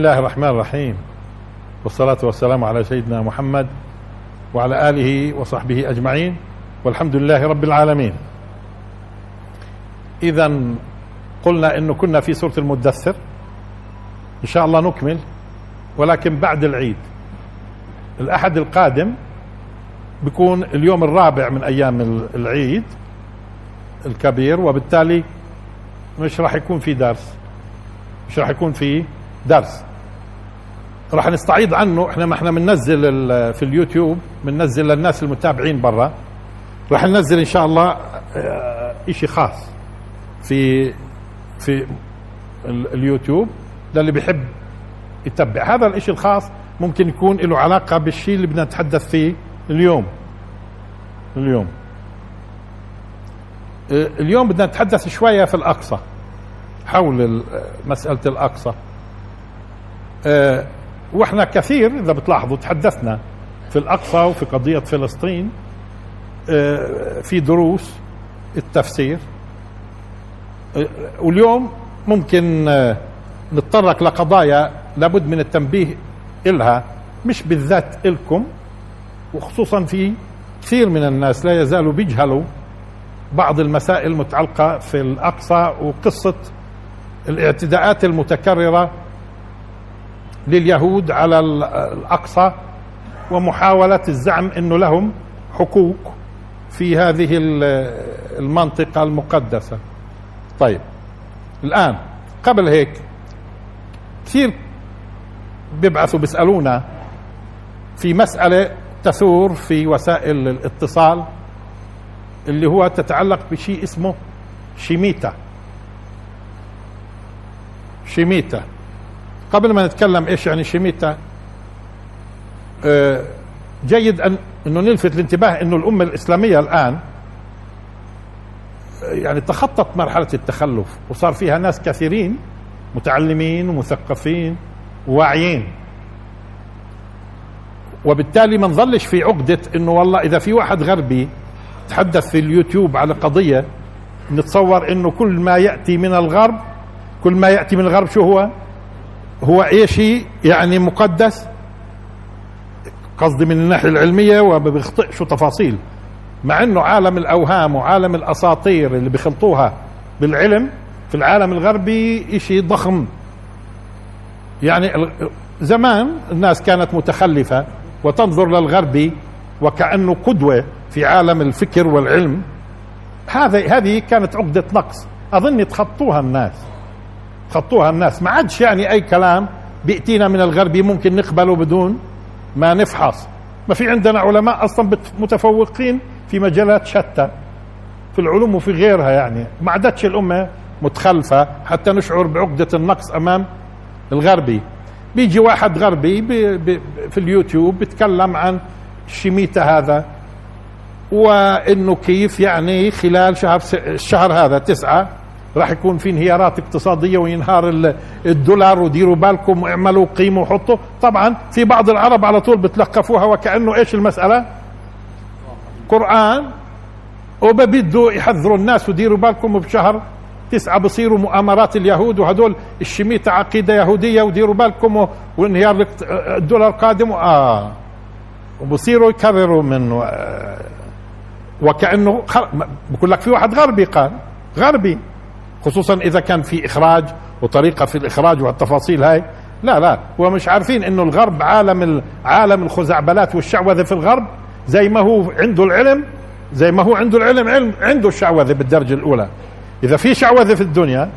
الله الرحمن الرحيم والصلاة والسلام على سيدنا محمد وعلى آله وصحبه أجمعين والحمد لله رب العالمين إذا قلنا أنه كنا في سورة المدثر إن شاء الله نكمل ولكن بعد العيد الأحد القادم بيكون اليوم الرابع من أيام العيد الكبير وبالتالي مش راح يكون في درس مش راح يكون في درس راح نستعيض عنه. إحنا ما إحنا بننزل في اليوتيوب بننزل للناس المتابعين برا. راح ننزل إن شاء الله آه إشي خاص في في اليوتيوب للي بيحب يتبع. هذا الإشي الخاص ممكن يكون له علاقة بالشيء اللي بدنا نتحدث فيه اليوم. اليوم. آه اليوم بدنا نتحدث شوية في الأقصى حول مسألة الأقصى. آه وإحنا كثير إذا بتلاحظوا تحدثنا في الأقصى وفي قضية فلسطين آه في دروس التفسير. آه واليوم ممكن نتطرق لقضايا لابد من التنبيه إلها مش بالذات إلكم وخصوصا في كثير من الناس لا يزالوا بيجهلوا بعض المسائل المتعلقة في الأقصى وقصة الاعتداءات المتكررة لليهود على الأقصى ومحاولة الزعم إنه لهم حقوق في هذه المنطقة المقدسة. طيب الآن قبل هيك كثير بيبعثوا بيسألونا في مسألة تثور في وسائل الاتصال اللي هو تتعلق بشيء اسمه شيميتا شيميتا قبل ما نتكلم إيش يعني شيميتا آه جيد ان إنه نلفت الانتباه إنه الأمة الإسلامية الآن يعني تخطت مرحلة التخلف وصار فيها ناس كثيرين متعلمين ومثقفين وواعيين. وبالتالي ما نظلش في عقدة إنه والله إذا في واحد غربي تحدث في اليوتيوب على قضية نتصور إنه كل ما يأتي من الغرب كل ما يأتي من الغرب شو هو؟ هو اي شيء يعني مقدس قصدي من الناحية العلمية وما بيخطئش تفاصيل. مع إنه عالم الأوهام وعالم الأساطير اللي بيخلطوها بالعلم في العالم الغربي شيء ضخم. يعني زمان الناس كانت متخلفة وتنظر للغربي وكأنه قدوة في عالم الفكر والعلم. هذا هذه كانت عقدة نقص. أظن تخطوها الناس. خطوها الناس. ما عادش يعني أي كلام بيأتينا من الغربي ممكن نقبله بدون ما نفحص. ما في عندنا علماء أصلا متفوقين في مجالات شتى. في العلوم وفي غيرها يعني. ما عادتش الأمة متخلفة. حتى نشعر بعقدة النقص أمام الغربي. بيجي واحد غربي بي بي في اليوتيوب بيتكلم عن شيميتا هذا. وإنه كيف يعني خلال شهر الشهر هذا تسعة راح يكون في انهيارات اقتصادية وينهار الدولار وديروا بالكم واعملوا قيموا وحطوا. طبعا في بعض العرب على طول بتلقفوها وكأنه إيش المسألة؟ قرآن. وببدوا يحذروا الناس وديروا بالكم بشهر تسعة بصيروا مؤامرات اليهود وهدول الشميتة عقيدة يهودية وديروا بالكم وانهيار الدولار قادم. آه. وبصيروا يكرروا منه. آه. وكأنه. بقول لك في واحد غربي قال غربي. خصوصا إذا كان في إخراج وطريقة في الإخراج والتفاصيل هاي. لا لا هو مش عارفين إنه الغرب عالم عالم الخزعبلات والشعوذة في الغرب زي ما هو عنده العلم زي ما هو عنده العلم علم عنده الشعوذة بالدرجة الأولى. إذا في شعوذة في الدنيا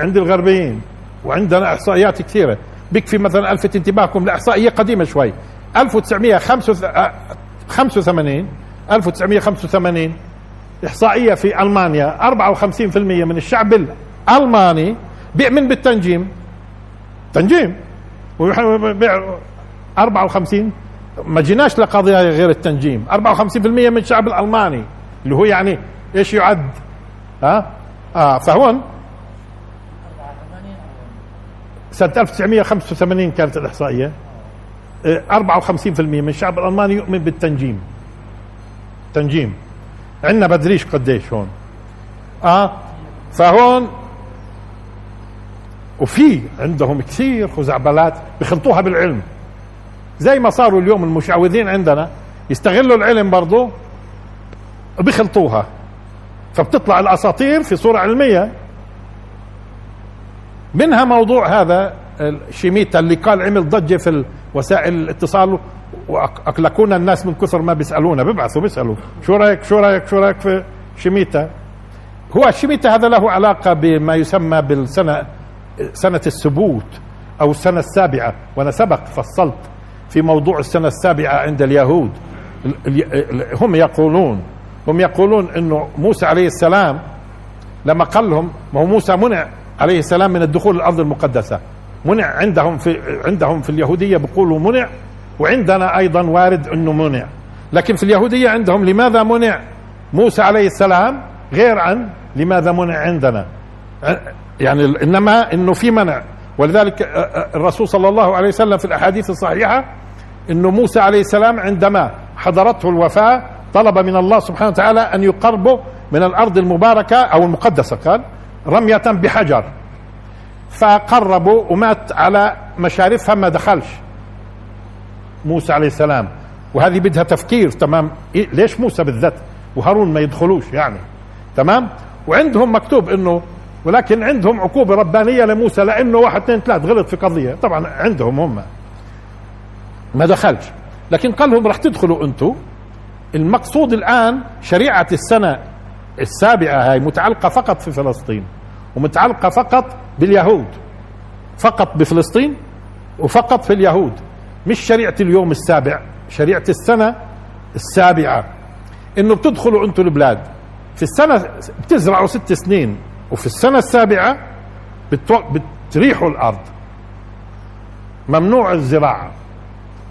عند الغربيين وعندنا إحصائيات كثيرة بكفي مثلا ألفت انتباهكم لإحصائية قديمة شوي. 1985 1985 إحصائية في ألمانيا. 54% من الشعب الألماني بيؤمن بالتنجيم. تنجيم. 54 ما جيناش لقضية غير التنجيم. 54% من الشعب الألماني. اللي هو يعني إيش يعد؟ ها؟ آه فهون سنة 1985 كانت الإحصائية. 54% من الشعب الألماني يؤمن بالتنجيم. تنجيم. عندنا بدريش قديش هون. آه؟ فهون وفي عندهم كثير خزعبلات بخلطوها بالعلم. زي ما صاروا اليوم المشعوذين عندنا يستغلوا العلم برضه بخلطوها فبتطلع الأساطير في صورة علمية. منها موضوع هذا شيميتا اللي قال عمل ضجة في وسائل الاتصال واقلقونا الناس من كثر ما بيسألونا بيبعثوا بيسألوا. شو رأيك؟ شو رأيك؟ شو رأيك في شيميتا؟ هو شيميتا هذا له علاقة بما يسمى بالسنة سنة السبوت أو السنة السابعة. وأنا سبق فصلت في موضوع السنة السابعة عند اليهود. هم يقولون هم يقولون إنه موسى عليه السلام لما قال لهم ما هو موسى منع عليه السلام من الدخول الأرض المقدسة. منع عندهم في عندهم في اليهودية بيقولوا منع وعندنا أيضا وارد إنه منع. لكن في اليهودية عندهم لماذا منع موسى عليه السلام غير عن لماذا منع عندنا؟ يعني إنما إنه في منع. ولذلك الرسول صلى الله عليه وسلم في الأحاديث الصحيحة إنه موسى عليه السلام عندما حضرته الوفاة طلب من الله سبحانه وتعالى أن يقربه من الأرض المباركة أو المقدسة قال رمية بحجر. فقربوا ومات على مشارفها ما دخلش. موسى عليه السلام. وهذه بدها تفكير تمام؟ إيه ليش موسى بالذات؟ وهارون ما يدخلوش يعني تمام؟ وعندهم مكتوب إنه ولكن عندهم عقوبة ربانية لموسى لأنه واحد اثنين ثلاث غلط في قضية. طبعا عندهم هم. ما دخلش. لكن قال لهم راح تدخلوا أنتم المقصود الآن شريعة السنة السابعة هاي متعلقة فقط في فلسطين ومتعلقة فقط باليهود. فقط بفلسطين وفقط في اليهود. مش شريعة اليوم السابع شريعة السنة السابعة. إنه بتدخلوا أنتم البلاد. في السنة بتزرعوا ست سنين وفي السنة السابعة بتو... بتريحوا الأرض. ممنوع الزراعة.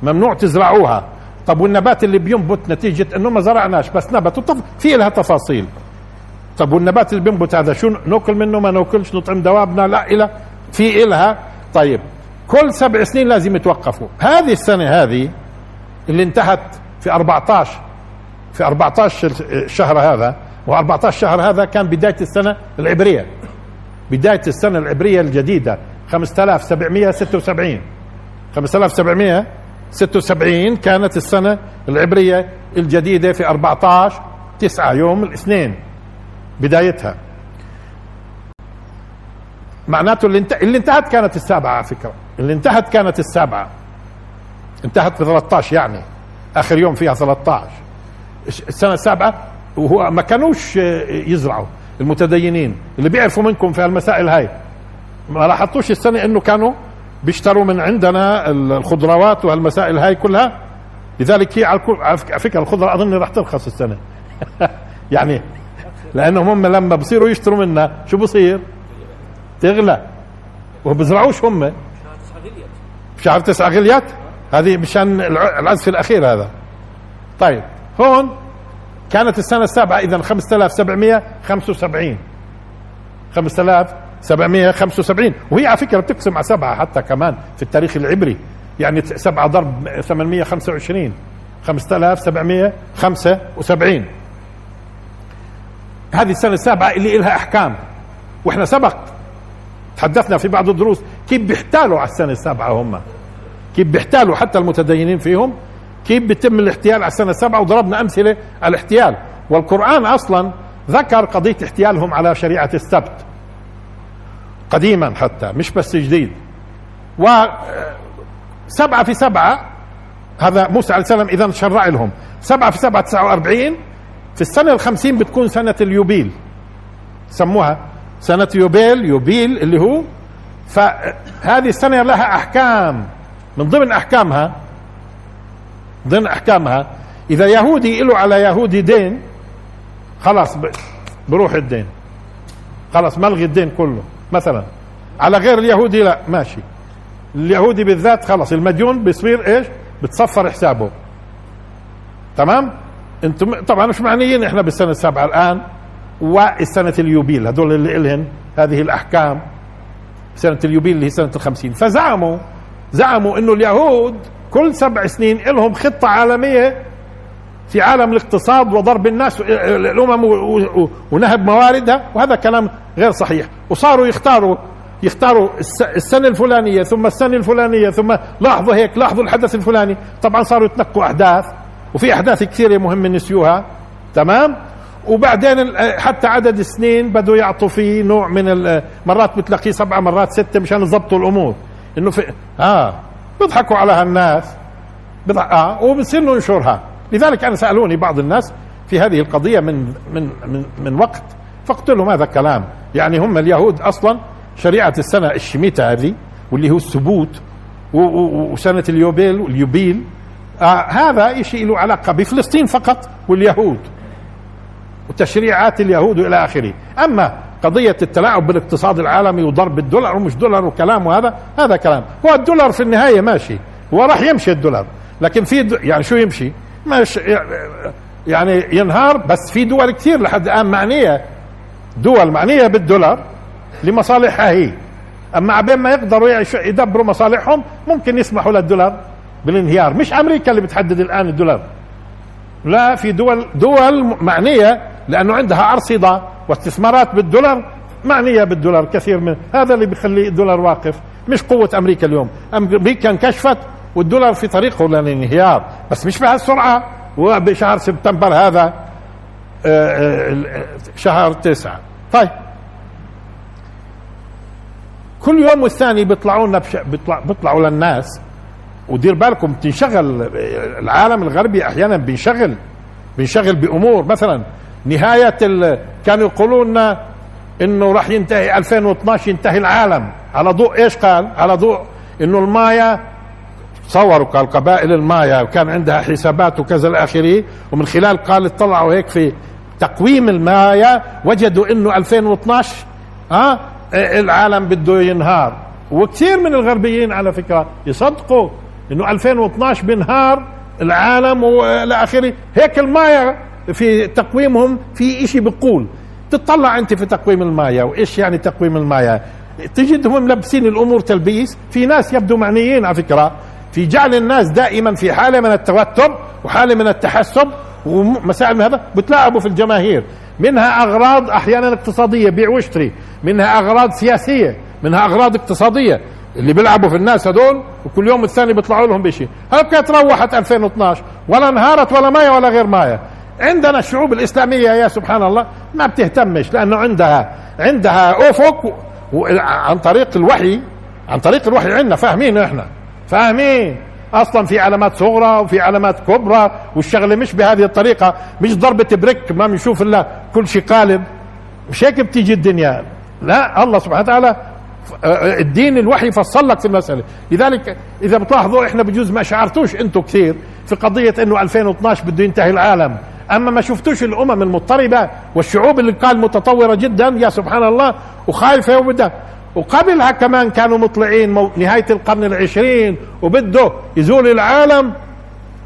ممنوع تزرعوها. طب والنبات اللي بينبت نتيجة إنه ما زرعناش بس نبت وطف... في لها تفاصيل. طب والنبات اللي بينبت هذا شو ناكل منه ما ناكلش نطعم دوابنا لا إلى في إلها. طيب كل سبع سنين لازم يتوقفوا. هذه السنة هذه اللي انتهت في 14 في 14 الشهر هذا و14 شهر هذا كان بداية السنة العبرية. بداية السنة العبرية الجديدة 5776 5700 76 كانت السنة العبرية الجديدة في 14 9 يوم الاثنين بدايتها. معناته اللي. اللي انتهت كانت السابعة على فكرة. اللي انتهت كانت السابعة. انتهت ب 13 يعني. آخر يوم فيها 13 السنة السابعة وهو ما كانوش يزرعوا المتدينين. اللي بيعرفوا منكم في المسائل هاي. ما لاحظتوش السنة إنه كانوا بيشتروا من عندنا الخضروات وهالمسائل هاي كلها؟ لذلك هي على فكرة الخضرة أظن راح ترخص السنة. يعني لأنهم هم لما بصيروا يشتروا منا شو بصير؟ تغلى. وبزرعوش هم. شهر تسعة غليت هذه مشان العزف الأخير هذا. طيب هون كانت السنة السابعة إذا 5775 5000 775 وهي على فكرة بتقسم على سبعة حتى كمان في التاريخ العبري. يعني سبعة ضرب 825 5775 هذه السنة السابعة اللي لها أحكام. وإحنا سبق تحدثنا في بعض الدروس كيف بيحتالوا على السنة السابعة هم؟ كيف بيحتالوا حتى المتدينين فيهم؟ كيف بيتم الاحتيال على السنة السابعة؟ وضربنا أمثلة على الاحتيال. والقرآن أصلا ذكر قضية احتيالهم على شريعة السبت. قديما حتى مش بس جديد. و سبعة في سبعة هذا موسى عليه السلام إذا شرع لهم. سبعة في سبعة تسعة وأربعين في السنة الخمسين بتكون سنة اليوبيل. سموها سنة يوبيل يوبيل اللي هو فهذه السنة لها أحكام. من ضمن أحكامها ضمن أحكامها إذا يهودي له على يهودي دين خلاص بروح الدين. خلاص ملغي الدين كله. مثلا على غير اليهودي لا ماشي. اليهودي بالذات خلص المديون بيصير إيش؟ بتصفر حسابه. تمام؟ أنتم طبعا مش معنيين إحنا بالسنة السابعة الآن. والسنة اليوبيل. هذول اللي إلهن هذه الأحكام. سنة اليوبيل اللي هي سنة الخمسين. فزعموا زعموا إنه اليهود كل سبع سنين لهم خطة عالمية في عالم الاقتصاد وضرب الناس الأمم ونهب مواردها وهذا كلام غير صحيح. وصاروا يختاروا يختاروا السنة الفلانية ثم السنة الفلانية ثم لاحظوا هيك لاحظوا الحدث الفلاني. طبعا صاروا يتنقوا أحداث وفي أحداث كثيرة مهم نسيوها. تمام؟ وبعدين حتى عدد السنين بدوا يعطوا فيه نوع من مرات بتلاقيه سبعة مرات ستة مشان يضبطوا الأمور. إنه في آه بيضحكوا على هالناس. بضح... آه وبصير ننشرها لذلك أنا سألوني بعض الناس في هذه القضية من من من, من وقت فقلت لهم هذا كلام. يعني هم اليهود أصلا شريعة السنة الشميتة هذه واللي هو الثبوت وسنة اليوبيل واليوبيل آه هذا شيء له علاقة بفلسطين فقط واليهود. وتشريعات اليهود والى آخره. أما قضية التلاعب بالاقتصاد العالمي وضرب الدولار ومش دولار وكلام وهذا هذا كلام. هو الدولار في النهاية ماشي. هو راح يمشي الدولار. لكن في يعني شو يمشي؟ مش يعني ينهار بس في دول كثير لحد الآن معنية. دول معنية بالدولار لمصالحها هي. أما عبين ما يقدروا يدبروا مصالحهم ممكن يسمحوا للدولار بالانهيار. مش أمريكا اللي بتحدد الآن الدولار. لا في دول دول معنية لأنه عندها ارصده واستثمارات بالدولار معنية بالدولار كثير من هذا اللي بيخلي الدولار واقف مش قوة أمريكا اليوم. أمريكا انكشفت والدولار في طريقه للانهيار بس مش بهالسرعة. وبشهر سبتمبر هذا آه، آه، شهر تسعة. طيب. كل يوم والثاني بيطلعوا لنا بيطلع بيطلعوا للناس. ودير بالكم تنشغل العالم الغربي أحيانا بينشغل بينشغل بأمور. مثلا نهاية كانوا يقولون لنا إنه راح ينتهي 2012 ينتهي العالم. على ضوء إيش قال؟ على ضوء إنه المايا صوروا قال قبائل المايا وكان عندها حسابات وكذا الاخره ومن خلال قال اطلعوا هيك في تقويم المايا وجدوا إنه 2012 ها العالم بده ينهار. وكثير من الغربيين على فكرة يصدقوا إنه 2012 بنهار العالم والى اخره هيك المايا في تقويمهم في شيء بيقول تطلع أنت في تقويم المايا وإيش يعني تقويم المايا؟ تجدهم ملبسين الأمور تلبيس في ناس يبدو معنيين على فكرة. في جعل الناس دائما في حالة من التوتر وحالة من التحسب ومسائل هذا بتلاعبوا في الجماهير. منها أغراض أحيانا اقتصادية بيع واشتري. منها أغراض سياسية منها أغراض اقتصادية. اللي بيلعبوا في الناس هدول وكل يوم الثاني بيطلعوا لهم بشيء كانت روحت 2012 ولا انهارت ولا مايا ولا غير مايا. عندنا الشعوب الإسلامية يا سبحان الله ما بتهتمش لأنه عندها عندها أفق عن طريق الوحي عن طريق الوحي عندنا فاهمين إحنا؟ فاهمين؟ أصلا في علامات صغرى وفي علامات كبرى والشغلة مش بهذه الطريقة مش ضربة بريك ما بنشوف إلا كل شيء قالب. مش هيك بتيجي الدنيا؟ لا الله سبحانه وتعالى الدين الوحي فصل لك في المسألة. لذلك إذا بتلاحظوا إحنا بجوز ما شعرتوش أنتم كثير في قضية أنه 2012 بده ينتهي العالم. أما ما شفتوش الأمم المضطربة والشعوب اللي قال متطورة جدا يا سبحان الله وخايفة وبدها وقبلها كمان كانوا مطلعين نهاية القرن العشرين وبده يزول العالم.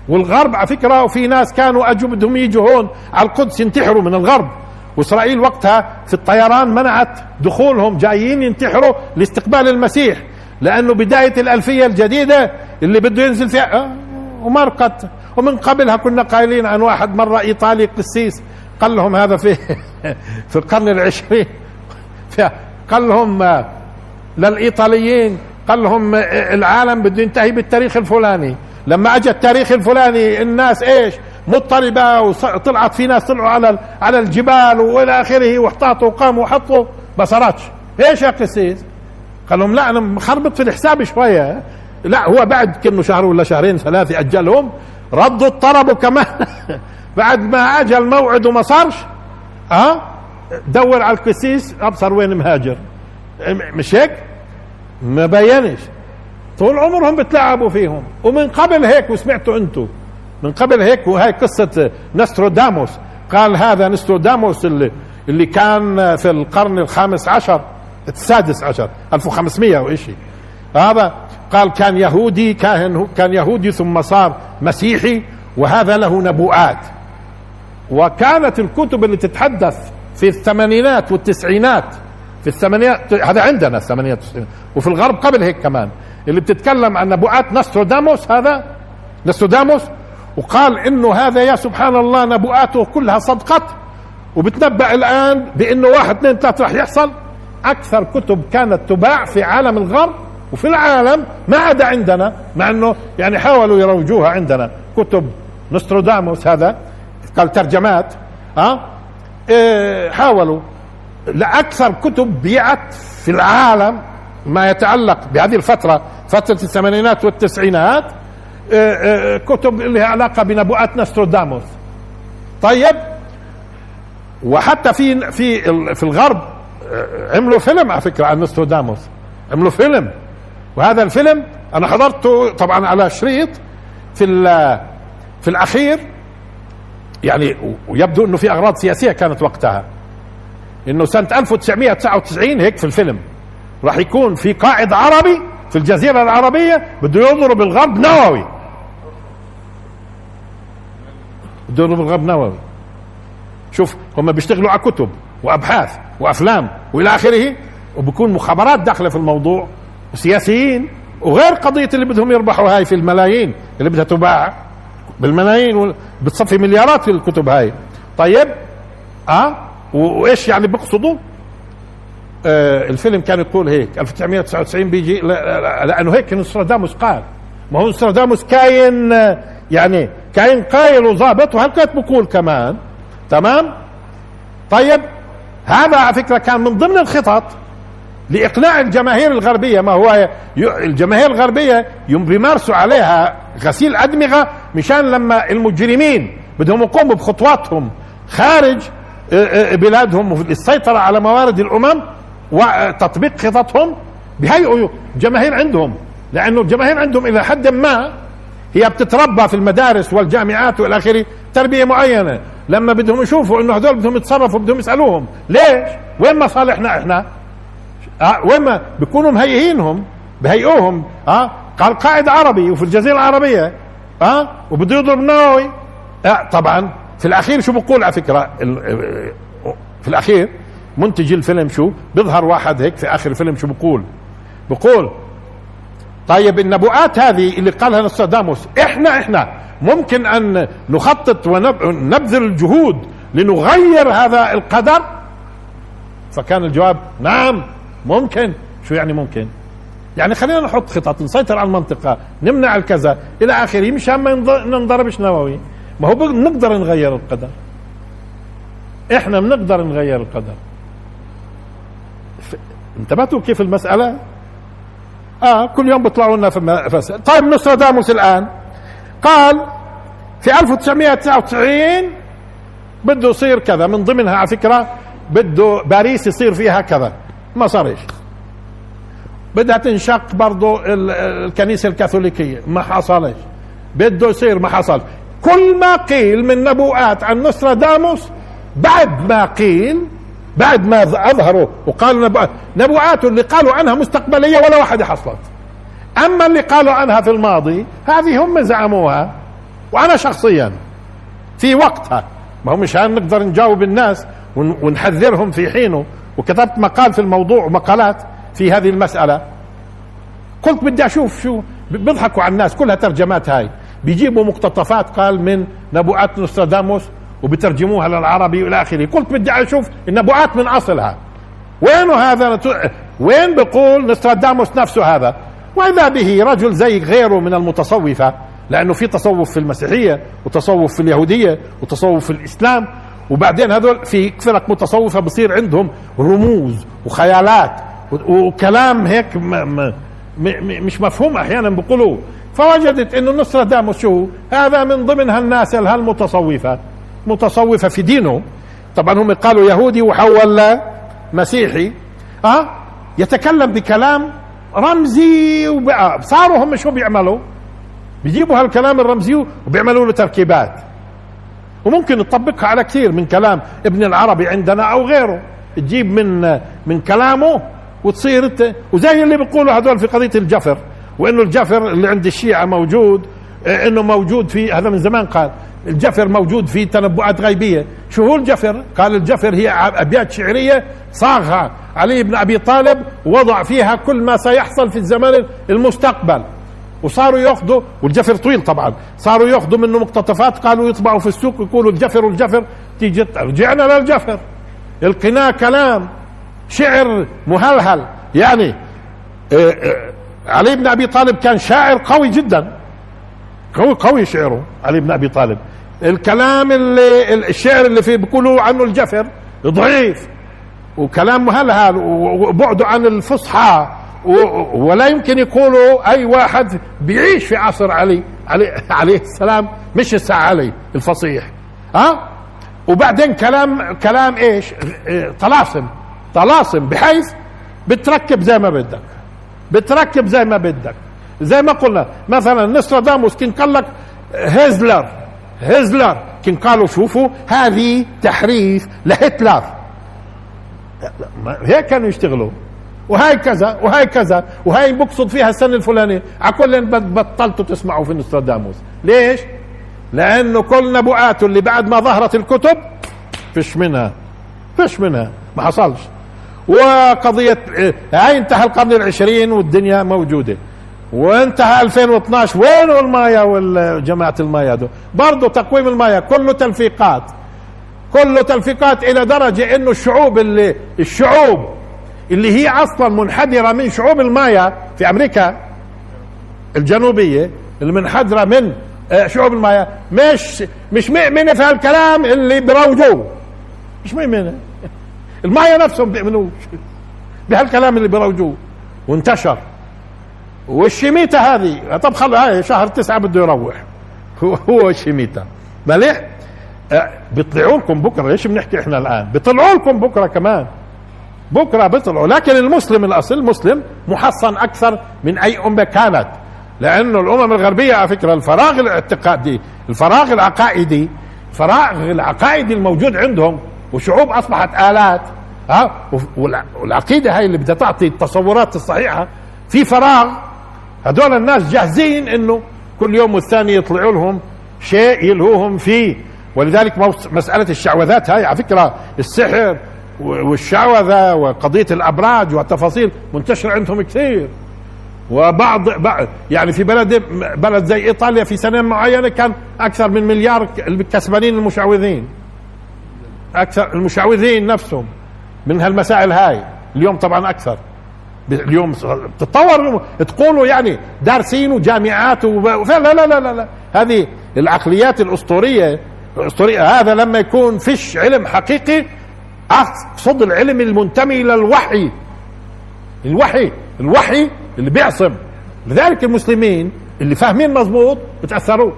والغرب على فكرة وفي ناس كانوا أجوا بدهم يجوا هون على القدس ينتحروا من الغرب. وإسرائيل وقتها في الطيران منعت دخولهم جايين ينتحروا لاستقبال المسيح. لأنه بداية الألفية الجديدة اللي بده ينزل فيها آه، ومرقت ومن قبلها كنا قايلين عن واحد مرة إيطالي قسيس قال لهم هذا في في القرن العشرين. قال لهم للإيطاليين قال لهم العالم بده ينتهي بالتاريخ الفلاني. لما أجى التاريخ الفلاني الناس إيش؟ مضطربة وطلعت في ناس طلعوا على على الجبال وإلى آخره واحتاطوا وقاموا وحطوا ما صارتش إيش يا قسيس؟ قال لهم لا أنا مخربط في الحساب شوية. لا هو بعد كأنه شهر ولا شهرين ثلاثة أجلهم. ردوا اضطربوا كمان بعد ما اجى الموعد وما صارش ها؟ أه؟ دور على القسيس أبصر وين مهاجر. مش هيك؟ ما بينش. طول عمرهم بتلعبوا فيهم. ومن قبل هيك وسمعتوا أنتم من قبل هيك وهي قصة نستروداموس. قال هذا نستروداموس اللي اللي كان في القرن الخامس عشر السادس عشر 1500 وإشي. هذا قال كان يهودي كان كان يهودي ثم صار مسيحي وهذا له نبوءات. وكانت الكتب اللي تتحدث في الثمانينات والتسعينات في الثمانينات هذا عندنا الثمانينات والتسعينات وفي الغرب قبل هيك كمان اللي بتتكلم عن نبوءات نستروداموس هذا؟ نستروداموس وقال إنه هذا يا سبحان الله نبوءاته كلها صدقت وبتنبأ الآن بإنه واحد اثنين ثلاثة راح يحصل. أكثر كتب كانت تباع في عالم الغرب وفي العالم ما عدا عندنا مع إنه يعني حاولوا يروجوها عندنا. كتب نستروداموس هذا قال ترجمات ها؟ إيه حاولوا. لأكثر كتب بيعت في العالم ما يتعلق بهذه الفترة فترة الثمانينات والتسعينات إيه إيه كتب لها علاقة بنبوءات نستروداموس. طيب؟ وحتى في في في الغرب عملوا فيلم على فكرة عن نستروداموس. عملوا فيلم. وهذا الفيلم أنا حضرته طبعا على شريط في في الأخير يعني ويبدو إنه في أغراض سياسية كانت وقتها. إنه سنة 1999 هيك في الفيلم. راح يكون في قائد عربي في الجزيرة العربية بده يضرب الغرب نووي. بده يضرب الغرب نووي. شوف هم بيشتغلوا على كتب وأبحاث وأفلام وإلى آخره وبكون مخابرات داخلة في الموضوع. وسياسيين وغير قضية اللي بدهم يربحوا هاي في الملايين اللي بدها تباع بالملايين بتصفي مليارات في الكتب هاي. طيب آه؟ وإيش يعني بيقصدوا آه الفيلم كان يقول هيك 1999 بيجي لأنه هيك نوستراداموس قال. ما هو نوستراداموس كاين يعني كاين قايل وظابط وهالكات بقول كمان؟ تمام؟ طيب هذا على فكرة كان من ضمن الخطط لإقناع الجماهير الغربية ما هو الجماهير الغربية يوم بيمارسوا عليها غسيل أدمغة مشان لما المجرمين بدهم يقوموا بخطواتهم خارج بلادهم للسيطره على موارد الأمم وتطبيق خططهم بهيئوا الجماهير عندهم. لأنه الجماهير عندهم إلى حد ما هي بتتربى في المدارس والجامعات والى آخره تربية معينة. لما بدهم يشوفوا إنه هذول بدهم يتصرفوا بدهم يسألوهم ليش؟ وين مصالحنا إحنا؟ أه وين ما بيكونوا مهيئينهم بهيئوهم آه قال قائد عربي وفي الجزيرة العربية آه وبده يضرب نووي آه طبعا في الأخير شو بقول على فكرة؟ في الأخير منتج الفيلم شو؟ بيظهر واحد هيك في آخر الفيلم شو بقول؟ بقول طيب النبوءات هذه اللي قالها نوستراداموس إحنا إحنا ممكن أن نخطط ونبذل الجهود لنغير هذا القدر؟ فكان الجواب نعم. ممكن؟ شو يعني ممكن؟ يعني خلينا نحط خطط نسيطر على المنطقة نمنع الكذا إلى آخره مشان ما ننضربش نووي. ما هو بنقدر نغير القدر. إحنا بنقدر نغير القدر. انتبهتوا كيف المسألة؟ آه كل يوم بيطلعوا لنا في فس... طيب نوستراداموس الآن. قال في 1999 بده يصير كذا. من ضمنها على فكرة بده باريس يصير فيها كذا. ما صارش بدها تنشق برضه الكنيسة الكاثوليكية. ما حصلش بده يصير ما حصل. كل ما قيل من نبوءات عن نوستراداموس بعد ما قيل بعد ما أظهروا وقالوا نبوءات نبوءاته اللي قالوا عنها مستقبلية ولا واحدة حصلت. أما اللي قالوا عنها في الماضي هذه هم زعموها وأنا شخصيا في وقتها. ما هو مشان نقدر نجاوب الناس ونحذرهم في حينه. وكتبت مقال في الموضوع ومقالات في هذه المسألة. قلت بدي أشوف شو بيضحكوا على الناس كلها ترجمات هاي. بيجيبوا مقتطفات قال من نبوءات نوستراداموس وبترجموها للعربي وإلى آخره. قلت بدي أشوف النبوءات من أصلها. وينه هذا؟ وين بيقول نوستراداموس نفسه هذا؟ واذا به رجل زي غيره من المتصوفة لأنه في تصوف في المسيحية وتصوف في اليهودية وتصوف في الإسلام. وبعدين هذول في فرق متصوفة بصير عندهم رموز وخيالات وكلام هيك ما ما مش مفهوم أحيانا بيقولوا. فوجدت إنه نصراداموس شو؟ هذا من ضمن هالناس هالمتصوفة متصوفة في دينه. طبعا هم قالوا يهودي وحول مسيحي. آه؟ يتكلم بكلام رمزي وبقى صاروا هم شو بيعملوا؟ بيجيبوا هالكلام الرمزي وبيعملوا له تركيبات. وممكن تطبقها على كثير من كلام ابن العربي عندنا أو غيره. تجيب من من كلامه وتصير انت وزي اللي بيقولوا هذول في قضية الجفر وإنه الجفر اللي عند الشيعة موجود إنه موجود في هذا من زمان قال الجفر موجود في تنبؤات غيبية. شو هو الجفر؟ قال الجفر هي أبيات شعرية صاغها. علي بن أبي طالب ووضع فيها كل ما سيحصل في الزمن المستقبل. وصاروا ياخذوا والجفر طويل طبعا صاروا ياخذوا منه مقتطفات قالوا يطبعوا في السوق يقولوا الجفر والجفر تيجي رجعنا للجفر. القناة كلام شعر مهلهل. يعني آه، آه، علي بن أبي طالب كان شاعر قوي جدا. قوي قوي شعره علي بن أبي طالب. الكلام اللي الشعر اللي فيه بيقولوا عنه الجفر ضعيف وكلام مهلهل وبعده عن الفصحى. ولا يمكن يقولوا أي واحد بيعيش في عصر علي علي عليه السلام مش الساعة علي الفصيح. ها؟ وبعدين كلام كلام إيش؟ طلاسم. طلاسم بحيث بتركب زي ما بدك. بتركب زي ما بدك. زي ما قلنا مثلا نستراداموس كان قال لك هزلر هزلر كان قالوا شوفوا هذه تحريف لهتلر. هيك كانوا يشتغلوا. وهاي كذا وهاي كذا وهاي بقصد فيها السنة الفلانية. على كل بطلتوا تسمعوا في نستراداموس ليش؟ لأنه كل نبوءاته اللي بعد ما ظهرت الكتب فيش منها فيش منها ما حصلش. وقضية هاي انتهى القرن العشرين والدنيا موجودة. وانتهى 2012 وين المايا والجماعة المايا دو برضو تقويم المايا. كله تلفيقات. كله تلفيقات إلى درجة إنه الشعوب اللي الشعوب اللي هي أصلا منحدرة من شعوب المايا في أمريكا الجنوبية المنحدرة من آه، شعوب المايا. مش مش مؤمنة في هالكلام اللي بروجوه مش مؤمنة المايا نفسهم بيؤمنوش بهالكلام اللي بروجوه وانتشر. والشميتة هذه؟ طب خلوا هاي شهر تسعة بده يروح. هو هو الشميتة مليح؟ آه، بيطلعوا لكم بكرة. ليش بنحكي إحنا الآن؟ بيطلعوا لكم بكرة كمان. بكرة بيطلعوا. لكن المسلم الأصل المسلم محصن أكثر من أي أمة كانت. لأنه الأمم الغربية على فكرة الفراغ الاعتقادي الفراغ العقائدي الفراغ العقائدي الموجود عندهم وشعوب أصبحت آلات. ها؟ والعقيدة هاي اللي بدها تعطي التصورات الصحيحة. في فراغ. هذول الناس جاهزين إنه كل يوم والثاني يطلعوا لهم شيء يلهوهم فيه. ولذلك مسألة الشعوذات هاي على فكرة السحر والشعوذة وقضية الأبراج والتفاصيل منتشرة عندهم كثير. وبعض يعني في بلد بلد زي إيطاليا في سنة معينة كان أكثر من مليار الكسبانين المشعوذين. أكثر المشعوذين نفسهم من هالمسائل هاي. اليوم طبعا أكثر. اليوم تطور تقولوا يعني دارسين وجامعات لا لا لا لا لا. هذه العقليات الاسطوريه الأسطورية. هذا لما يكون فيش علم حقيقي اقصد العلم المنتمي إلى الوحي. الوحي الوحي اللي بيعصم. لذلك المسلمين اللي فاهمين مضبوط بتاثروش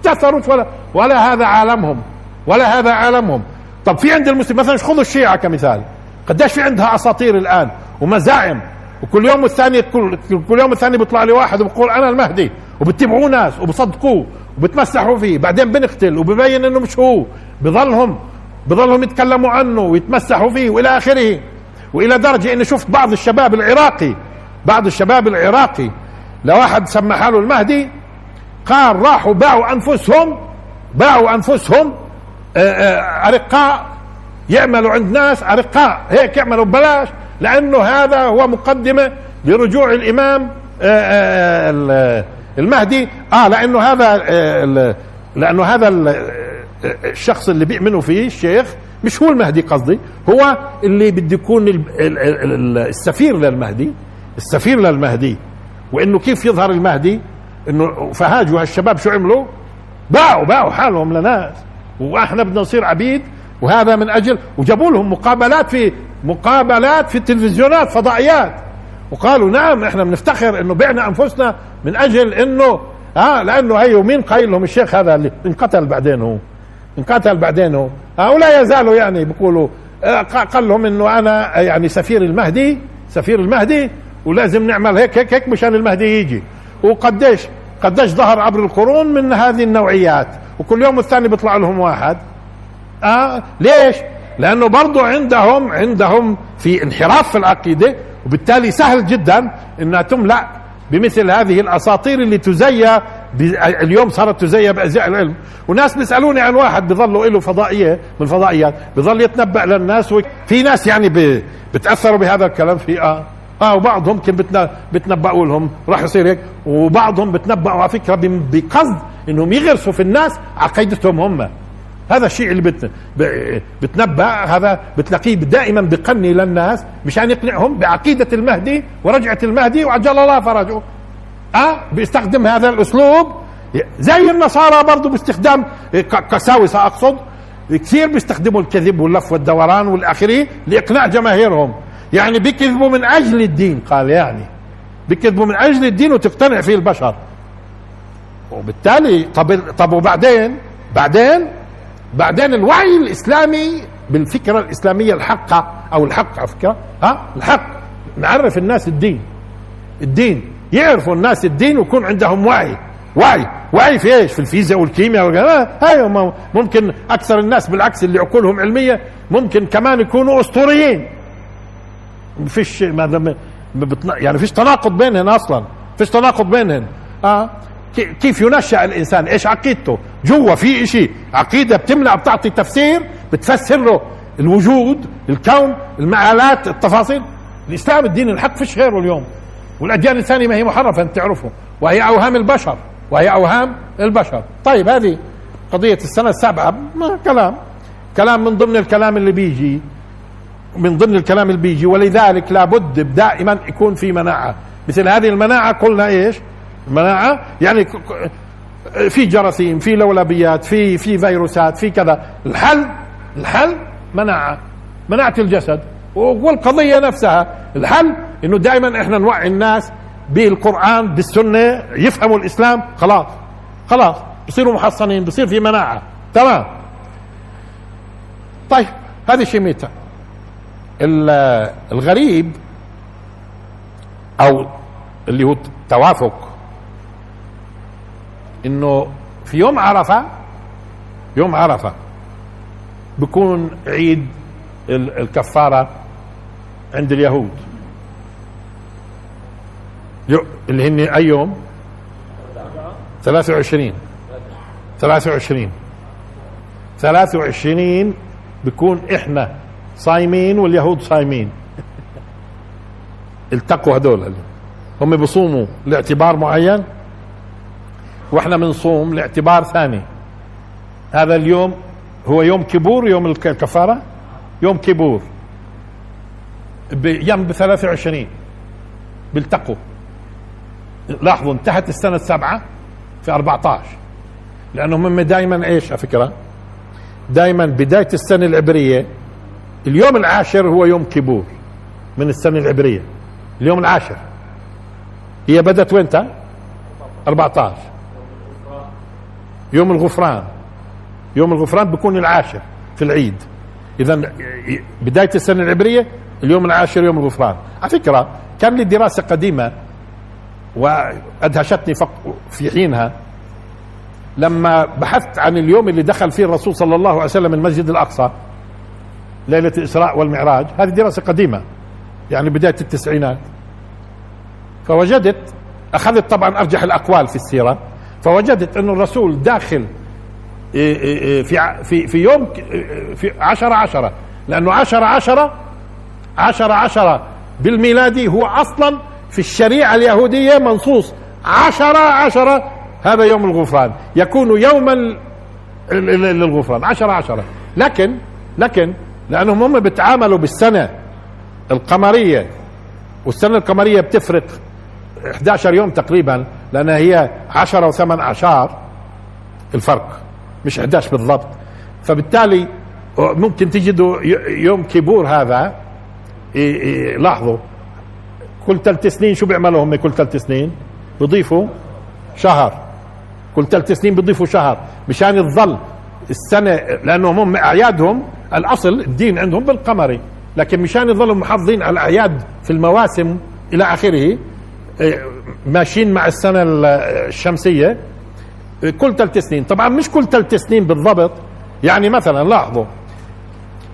بتاثروش ولا ولا هذا عالمهم ولا هذا عالمهم. طب في عند المسلم مثلا خذوا الشيعة كمثال. قديش في عندها أساطير الآن ومزاعم. وكل يوم والثاني كل, كل يوم والثاني بيطلع لي واحد وبقول أنا المهدي. وبتبعوه ناس وبصدقوه وبتمسحوا فيه. بعدين بنقتل وببين إنه مش هو. بظلهم بظلهم يتكلموا عنه ويتمسحوا فيه وإلى آخره. وإلى درجة إني شفت بعض الشباب العراقي بعض الشباب العراقي لواحد سمى حاله المهدي قال راحوا باعوا أنفسهم باعوا أنفسهم آه، آه، أرقاء يعملوا عند ناس أرقاء هيك يعملوا ببلاش لأنه هذا هو مقدمة لرجوع الإمام آه، المهدي. آه لأنه هذا لأنه هذا الشخص اللي بيؤمنوا فيه الشيخ مش هو المهدي قصدي هو اللي بده يكون السفير للمهدي السفير للمهدي. وإنه كيف يظهر المهدي؟ إنه فهاج وهالشباب شو عملوا؟ باعوا باعوا حالهم لناس. وإحنا بدنا نصير عبيد وهذا من أجل وجابوا لهم مقابلات في مقابلات في التلفزيونات فضائيات. وقالوا نعم إحنا بنفتخر إنه بعنا أنفسنا من أجل إنه آه لأنه هي ومين؟ قايل لهم الشيخ هذا اللي انقتل بعدين هو. انقتل بعدين. هو آه ولا يزالوا يعني بيقولوا آه قال لهم إنه أنا يعني سفير المهدي سفير المهدي ولازم نعمل هيك هيك هيك مشان المهدي يجي. وقديش قديش ظهر عبر القرون من هذه النوعيات. وكل يوم والثاني بيطلع لهم واحد. آه ليش؟ لأنه برضو عندهم عندهم في انحراف في العقيدة وبالتالي سهل جدا إنها تملأ بمثل هذه الأساطير اللي تزيى اليوم صارت تزيى بأزياء العلم. وناس بيسألوني عن واحد بظلوا له فضائية من الفضائيات بظل يتنبأ للناس في ناس يعني بتأثروا بهذا الكلام في آه. آه وبعضهم يمكن بتنبأوا لهم. راح يصير هيك. وبعضهم بتنبأوا على فكرة بقصد إنهم يغرسوا في الناس عقيدتهم هم. هذا الشيء اللي بت... بتنبأ هذا بتلاقيه دائما بقني للناس مشان يقنعهم بعقيدة المهدي ورجعة المهدي وعجل الله فرجه. آه بيستخدم هذا الأسلوب. زي النصارى برضه باستخدام كساوسة اقصد كثير بيستخدموا الكذب واللف والدوران والاخره لإقناع جماهيرهم. يعني بيكذبوا من أجل الدين قال يعني. بيكذبوا من أجل الدين وتقتنع فيه البشر. وبالتالي طب طب وبعدين؟ بعدين؟ بعدين الوعي الإسلامي بالفكرة الإسلامية الحقة أو الحق على فكره ها؟ الحق. نعرف الناس الدين. الدين. يعرفوا الناس الدين ويكون عندهم وعي. وعي. وعي في إيش؟ في الفيزياء والكيمياء هاي ممكن أكثر الناس بالعكس اللي عقولهم علمية ممكن كمان يكونوا أسطوريين. فيش ما يعني فيش تناقض بينهن أصلا. فيش تناقض بينهن. آه؟ كيف ينشأ الإنسان؟ إيش عقيدته؟ جوا في شيء عقيدة بتملأ بتعطي تفسير بتفسر له الوجود الكون المعالات التفاصيل. الإسلام الدين الحق فيش غيره اليوم. والأديان الثانية ما هي محرفة أنت تعرفه وهي أوهام البشر وهي أوهام البشر. طيب هذه قضية السنة السابعة ما كلام. كلام من ضمن الكلام اللي بيجي من ضمن الكلام اللي بيجي ولذلك لابد دائما يكون في مناعة. مثل هذه المناعة قلنا إيش؟ مناعة يعني في جراثيم في لولبيات في في فيروسات في كذا. الحل الحل مناعة مناعة الجسد والقضية نفسها. الحل إنه دائما إحنا نوعي الناس بالقرآن بالسنة يفهموا الإسلام خلاص. خلاص بصيروا محصنين بصير في مناعة. تمام. طيب هذه شيميتها الغريب أو اللي هو توافق إنه في يوم عرفة يوم عرفة بكون عيد الكفارة عند اليهود. اللي هن أي يوم؟ 23 23 23 بكون إحنا صايمين واليهود صايمين. التقوا هدول هم بصوموا لاعتبار معين؟ وإحنا بنصوم لاعتبار ثاني. هذا اليوم هو يوم كبور يوم الكفارة؟ يوم كبور. يوم ب 23 بيلتقوا. لاحظوا انتهت السنة السابعة في 14 لأنهم هم دائما إيش؟ على فكرة. دائما بداية السنة العبرية اليوم العاشر هو يوم كبور من السنة العبرية. اليوم العاشر. هي بدأت وين 14 يوم الغفران. يوم الغفران بيكون العاشر في العيد. اذا بداية السنة العبرية اليوم العاشر يوم الغفران. على فكرة كان لي دراسة قديمة وأدهشتني في حينها. لما بحثت عن اليوم اللي دخل فيه الرسول صلى الله عليه وسلم المسجد الأقصى ليلة الإسراء والمعراج هذه دراسة قديمة يعني بداية التسعينات. فوجدت أخذت طبعا أرجح الأقوال في السيرة فوجدت أن الرسول داخل إيه، إيه، إيه، في في في يوم في عشرة عشرة لأنه عشرة عشرة عشرة عشرة بالميلادي هو أصلا في الشريعة اليهودية منصوص عشرة عشرة هذا يوم الغفران. يكون يوما للغفران. عشرة عشرة. لكن لكن لأنهم هم بيتعاملوا بالسنة القمرية. والسنة القمرية بتفرق 11 يوم تقريبا لأنها هي 10 وثمان أعشار الفرق مش 11 بالضبط. فبالتالي ممكن تجدوا يوم كيبور هذا. لاحظوا. كل ثلاث سنين شو بيعملوا هم كل ثلاث سنين؟ بضيفوا شهر. كل ثلاث سنين بضيفوا شهر. مشان تظل السنة لأنهم هم أعيادهم الأصل الدين عندهم بالقمري لكن مشان يظلوا محافظين على الأعياد في المواسم إلى آخره إيه، ماشيين مع السنة الشمسية كل ثلاث سنين. طبعا مش كل ثلاث سنين بالضبط. يعني مثلا لاحظوا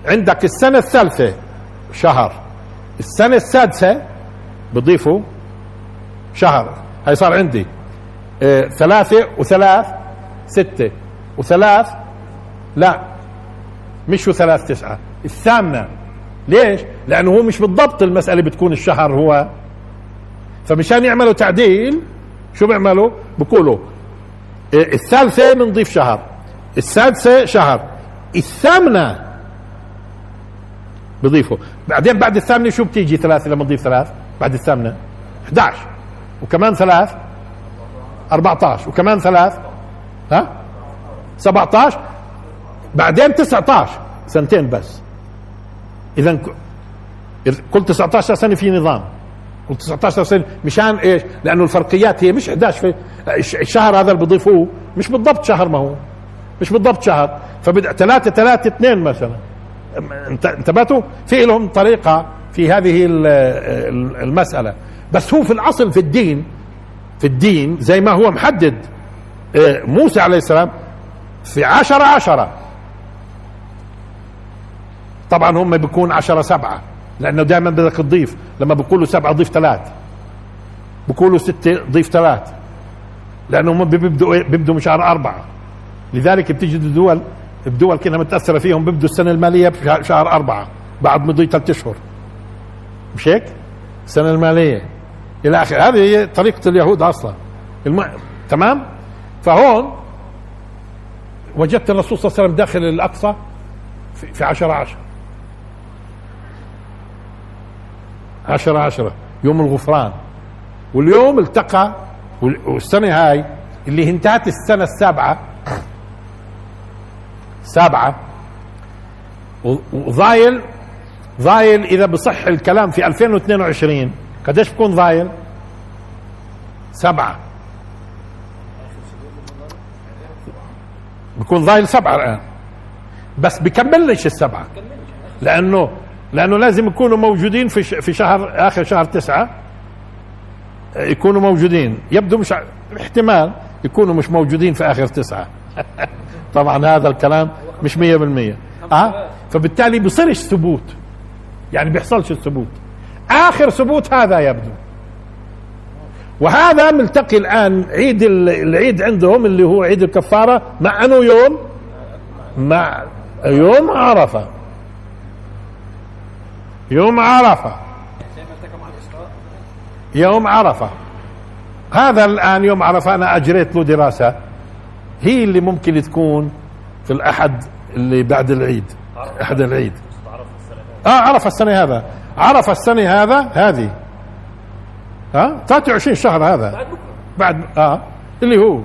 عندك السنة الثالثة شهر السنة السادسة بضيفوا شهر. هاي صار عندي. آه ثلاثة وثلاث ستة وثلاث لا مش ثلاث تسعة. الثامنة ليش؟ لأنه هو مش بالضبط المسألة بتكون الشهر هو. فمشان يعملوا تعديل شو بيعملوا؟ بقولوا إيه، الثالثة بنضيف شهر السادسة شهر الثامنة بضيفه. بعدين بعد الثامنة شو بتيجي ثلاثة لما تضيف ثلاث؟ بعد الثامنة. 11 وكمان ثلاث. 14 وكمان ثلاث. ها؟ 17 بعدين 19 سنتين بس. اذا كل 19 سنه في نظام. كل 19 سنه مشان إيش؟ لأنه الفرقيات هي مش 11 في الشهر هذا اللي بضيفوه مش بالضبط شهر ما هو. مش بالضبط شهر. فبدأ ثلاثة ثلاثة اثنين مثلا. انتبهتوا؟ في لهم طريقة في هذه المسألة. بس هو في الأصل في الدين في الدين زي ما هو محدد آه، موسى عليه السلام في عشرة عشرة. طبعا هم بيكون عشرة سبعة لأنه دائما بدك تضيف لما بيقولوا سبعة ضيف ثلاث. بيقولوا ستة ضيف ثلاث. لأنه هم بيبدوا إيه؟ بيبدوا مشهر أربعة. لذلك بتجد الدول الدول كنا متأثرة فيهم بيبدوا السنة المالية بشهر أربعة بعد مضي ثلاث أشهر. مش هيك؟ السنة المالية. إلى آخره هذه هي طريقة اليهود أصلا. الم... تمام؟ فهون وجدت الرسول صلى الله عليه وسلم داخل الأقصى في, عشرة عشرة عشرة عشرة. يوم الغفران. واليوم التقى والسنة هاي اللي انتهت السنة السابعة. سابعة. وضايل ضايل إذا بصح الكلام في 2022 قديش بكون ضايل؟ سبعة. بكون ضايل سبعة الآن. بس بكملش السبعة. لأنه لأنه لازم يكونوا موجودين في في شهر آخر شهر تسعة. يكونوا موجودين. يبدو مش احتمال يكونوا مش موجودين في آخر تسعة. طبعا هذا الكلام مش مية بالمية. أه؟ فبالتالي بيصيرش ثبوت. يعني بيحصلش الثبوت. آخر ثبوت هذا يبدو. وهذا ملتقي الآن عيد العيد عندهم اللي هو عيد الكفارة مع أنه يوم مع يوم عرفة. يوم عرفة. يوم عرفة. هذا الآن يوم عرفة أنا أجريت له دراسة. هي اللي ممكن تكون في الأحد اللي بعد العيد أحد العيد. آه عرف السنة هذا. عرف السنة هذا هذه. ها؟ 23 شهر هذا. بعد آه. اللي هو.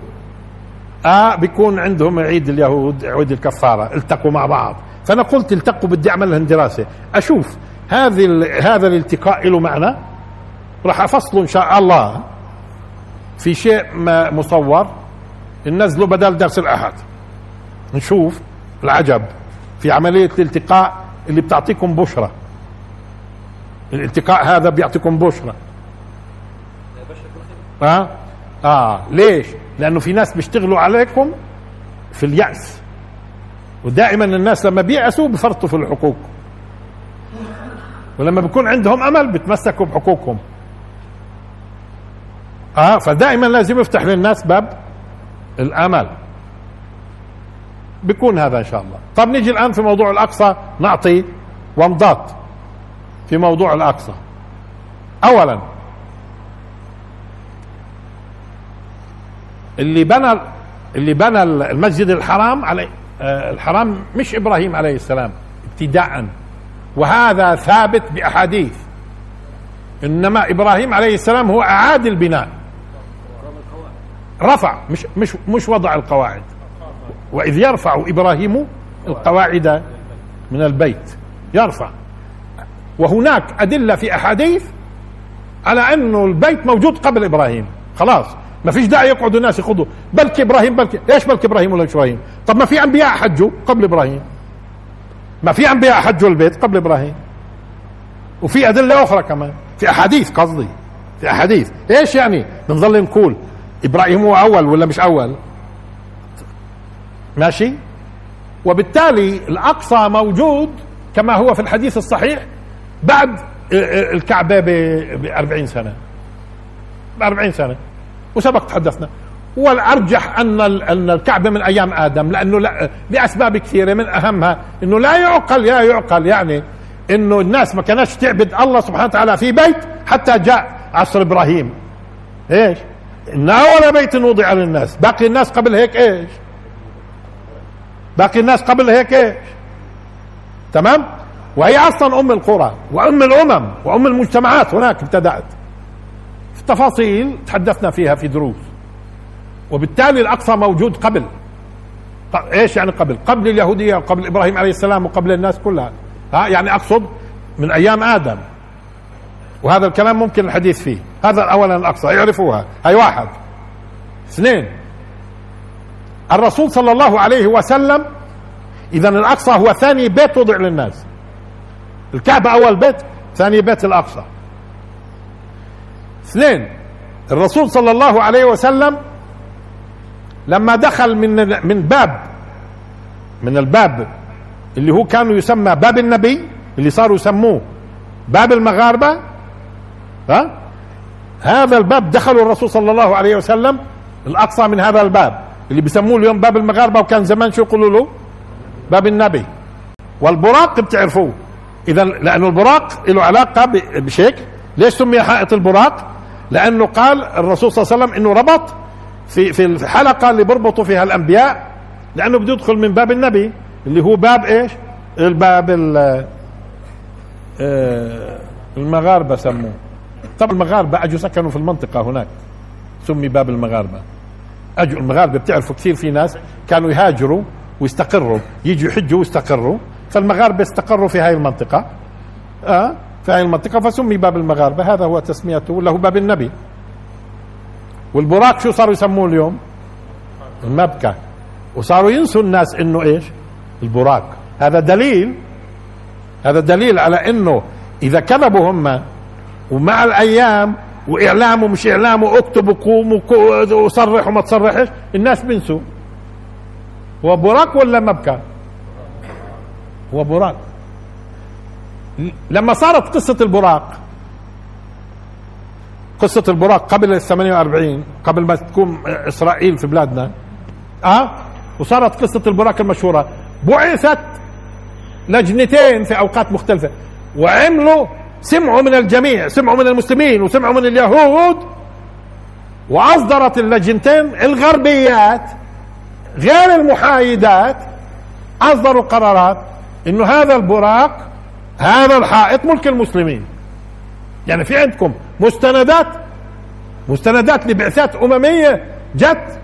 آه بيكون عندهم عيد اليهود عيد الكفارة التقوا مع بعض. فأنا قلت التقوا بدي أعمل لهم دراسة. أشوف هذه هذا الالتقاء له معنى. راح أفصله إن شاء الله. في شيء ما مصور. ننزله بدل درس الأحد. نشوف العجب. في عملية الالتقاء اللي بتعطيكم بشرة. الالتقاء هذا بيعطيكم بشرة. آه آه. ليش؟ لأنه في ناس بيشتغلوا عليكم في اليأس. ودائما الناس لما بيأسوا بفرطوا في الحقوق. ولما بيكون عندهم أمل بتمسكوا بحقوقهم. آه. فدائما لازم يفتح للناس باب الأمل. بيكون هذا إن شاء الله. طب نيجي الآن في موضوع الأقصى نعطي ومضات في موضوع الأقصى. اولا اللي بنى اللي بنى المسجد الحرام عليه آه، الحرام مش إبراهيم عليه السلام ابتداء. وهذا ثابت بأحاديث. إنما إبراهيم عليه السلام هو أعاد البناء. رفع مش مش مش وضع القواعد. وإذ يرفع إبراهيم القواعد من البيت. يرفع. وهناك أدلة في أحاديث على انه البيت موجود قبل إبراهيم. خلاص. ما فيش داعي يقعدوا الناس يخوضوا. بلكي إبراهيم بلكي. إيش بلكي إبراهيم ولا إبراهيم؟ طب ما في أنبياء حجوا قبل إبراهيم. ما في أنبياء حجوا البيت قبل إبراهيم. وفي أدلة أخرى كمان. في أحاديث قصدي. في أحاديث. إيش يعني؟ بنظل نقول إبراهيم هو أول ولا مش أول؟ ماشي؟ وبالتالي الأقصى موجود كما هو في الحديث الصحيح بعد الكعبة ب 40 سنة. ب 40 سنة. وسبق تحدثنا. والأرجح أن أن الكعبة من أيام آدم لأنه لا لأسباب كثيرة من أهمها إنه لا يعقل يا يعقل يعني إنه الناس ما كانتش تعبد الله سبحانه وتعالى في بيت حتى جاء عصر إبراهيم. إيش؟ ان اول بيت وضع للناس. باقي الناس قبل هيك إيش؟ باقي الناس قبل هيك إيش؟ تمام؟ وهي أصلا أم القرى وأم الأمم وأم المجتمعات هناك ابتدأت. في تفاصيل تحدثنا فيها في دروس. وبالتالي الأقصى موجود قبل. إيش يعني قبل؟ قبل اليهودية وقبل إبراهيم عليه السلام وقبل الناس كلها. ها؟ يعني أقصد من أيام آدم. وهذا الكلام ممكن الحديث فيه. هذا اولا الأقصى يعرفوها. هاي واحد. اثنين. الرسول صلى الله عليه وسلم اذا الأقصى هو ثاني بيت وضع للناس. الكعبة أول بيت ثاني بيت الأقصى. اثنين الرسول صلى الله عليه وسلم لما دخل من من باب من الباب اللي هو كانوا يسمى باب النبي اللي صاروا يسموه باب المغاربة ها؟ هذا الباب دخلوا الرسول صلى الله عليه وسلم الأقصى من هذا الباب. اللي بيسموه اليوم باب المغاربة وكان زمان شو يقولوا له؟ باب النبي. والبراق بتعرفوه. إذا لأنه البراق له علاقة بشيك. ليش سمي حائط البراق؟ لأنه قال الرسول صلى الله عليه وسلم إنه ربط في في الحلقة اللي بربطوا فيها الأنبياء لأنه بده يدخل من باب النبي اللي هو باب إيش؟ الباب آه، المغاربة سموه. طبعا المغاربة اجوا سكنوا في المنطقة هناك. سمي باب المغاربة. اجوا المغاربة بتعرفوا كثير في ناس كانوا يهاجروا ويستقروا يجوا يحجوا ويستقروا فالمغاربة استقروا في هاي المنطقة. آه في هاي المنطقة فسمي باب المغاربة هذا هو تسميته هو باب النبي. والبراق شو صاروا يسموه اليوم؟ المبكى. وصاروا ينسوا الناس إنه إيش؟ البراق هذا دليل هذا دليل على إنه إذا كذبوا هم ومع الأيام واعلام ومش اعلام واكتب وقوم وصرح وما تصرحش الناس بينسوا. هو براق ولا مبكى هو براق لما صارت قصة البراق قصة البراق قبل ال 48 قبل ما تكون إسرائيل في بلادنا أه؟ وصارت قصة البراق المشهورة. بعثت لجنتين في أوقات مختلفة وعملوا سمعوا من الجميع سمعوا من المسلمين وسمعوا من اليهود. وأصدرت اللجنتين الغربيات غير المحايدات أصدروا قرارات إنه هذا البراق هذا الحائط ملك المسلمين. يعني في عندكم مستندات مستندات لبعثات أممية جت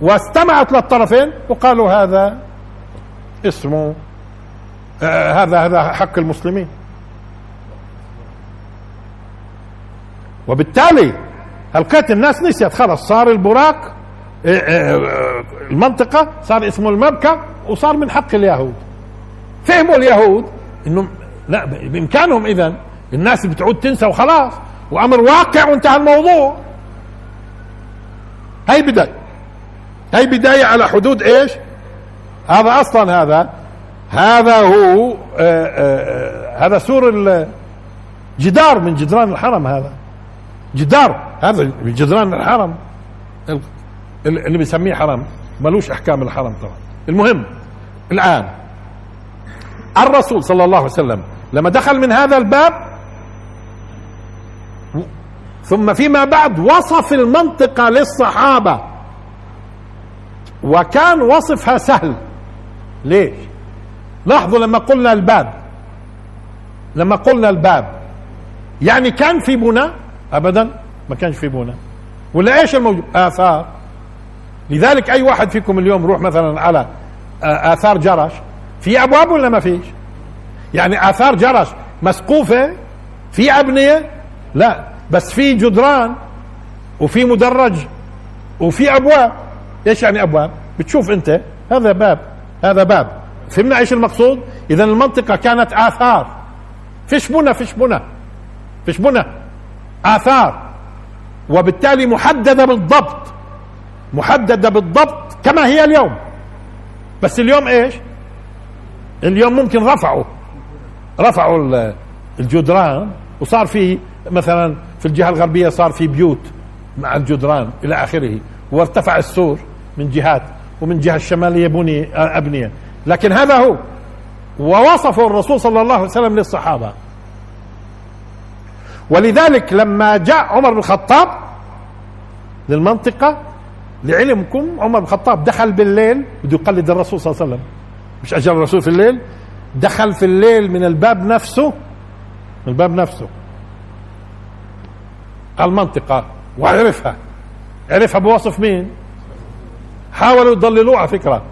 واستمعت للطرفين وقالوا هذا اسمه آه هذا هذا حق المسلمين. وبالتالي هلقيت الناس نسيت خلص صار البراق آه، آه، المنطقة صار اسمه المبكى وصار من حق اليهود. فهموا اليهود إنه لا بإمكانهم اذا الناس بتعود تنسى وخلاص وأمر واقع وانتهى الموضوع. هي بداية. هي بداية على حدود إيش؟ هذا أصلا هذا هذا هو آآ آآ هذا سور جدار من جدران الحرم هذا. جدار. هذا جدران الحرم. اللي بيسميه حرم ملوش أحكام الحرم طبعا. المهم الآن الرسول صلى الله عليه وسلم لما دخل من هذا الباب ثم فيما بعد وصف المنطقة للصحابة. وكان وصفها سهل. ليش؟ لاحظوا لما قلنا الباب. لما قلنا الباب. يعني كان في بنى ابدا ما كانش في بنى. ولا إيش الموجود؟ آثار. لذلك أي واحد فيكم اليوم روح مثلا على آثار جرش في أبواب ولا ما فيش؟ يعني آثار جرش مسقوفة في أبنية؟ لا. بس في جدران وفي مدرج وفي أبواب. إيش يعني أبواب؟ بتشوف أنت. هذا باب. هذا باب. فهمنا إيش المقصود؟ اذا المنطقة كانت آثار. فيش بنى فيش بنى. فيش بنى. آثار. وبالتالي محددة بالضبط. محددة بالضبط كما هي اليوم. بس اليوم إيش؟ اليوم ممكن رفعوا. رفعوا الجدران. وصار في مثلا في الجهة الغربية صار في بيوت مع الجدران إلى آخره. وارتفع السور من جهات ومن الجهه الشمالية بني أبنية. لكن هذا هو. ووصفه الرسول صلى الله عليه وسلم للصحابة. ولذلك لما جاء عمر بن الخطاب للمنطقة لعلمكم عمر بن الخطاب دخل بالليل بده يقلد الرسول صلى الله عليه وسلم. مش أجل الرسول في الليل؟ دخل في الليل من الباب نفسه من الباب نفسه. المنطقة وعرفها. عرفها بوصف مين؟ حاولوا يضللوه على فكرة.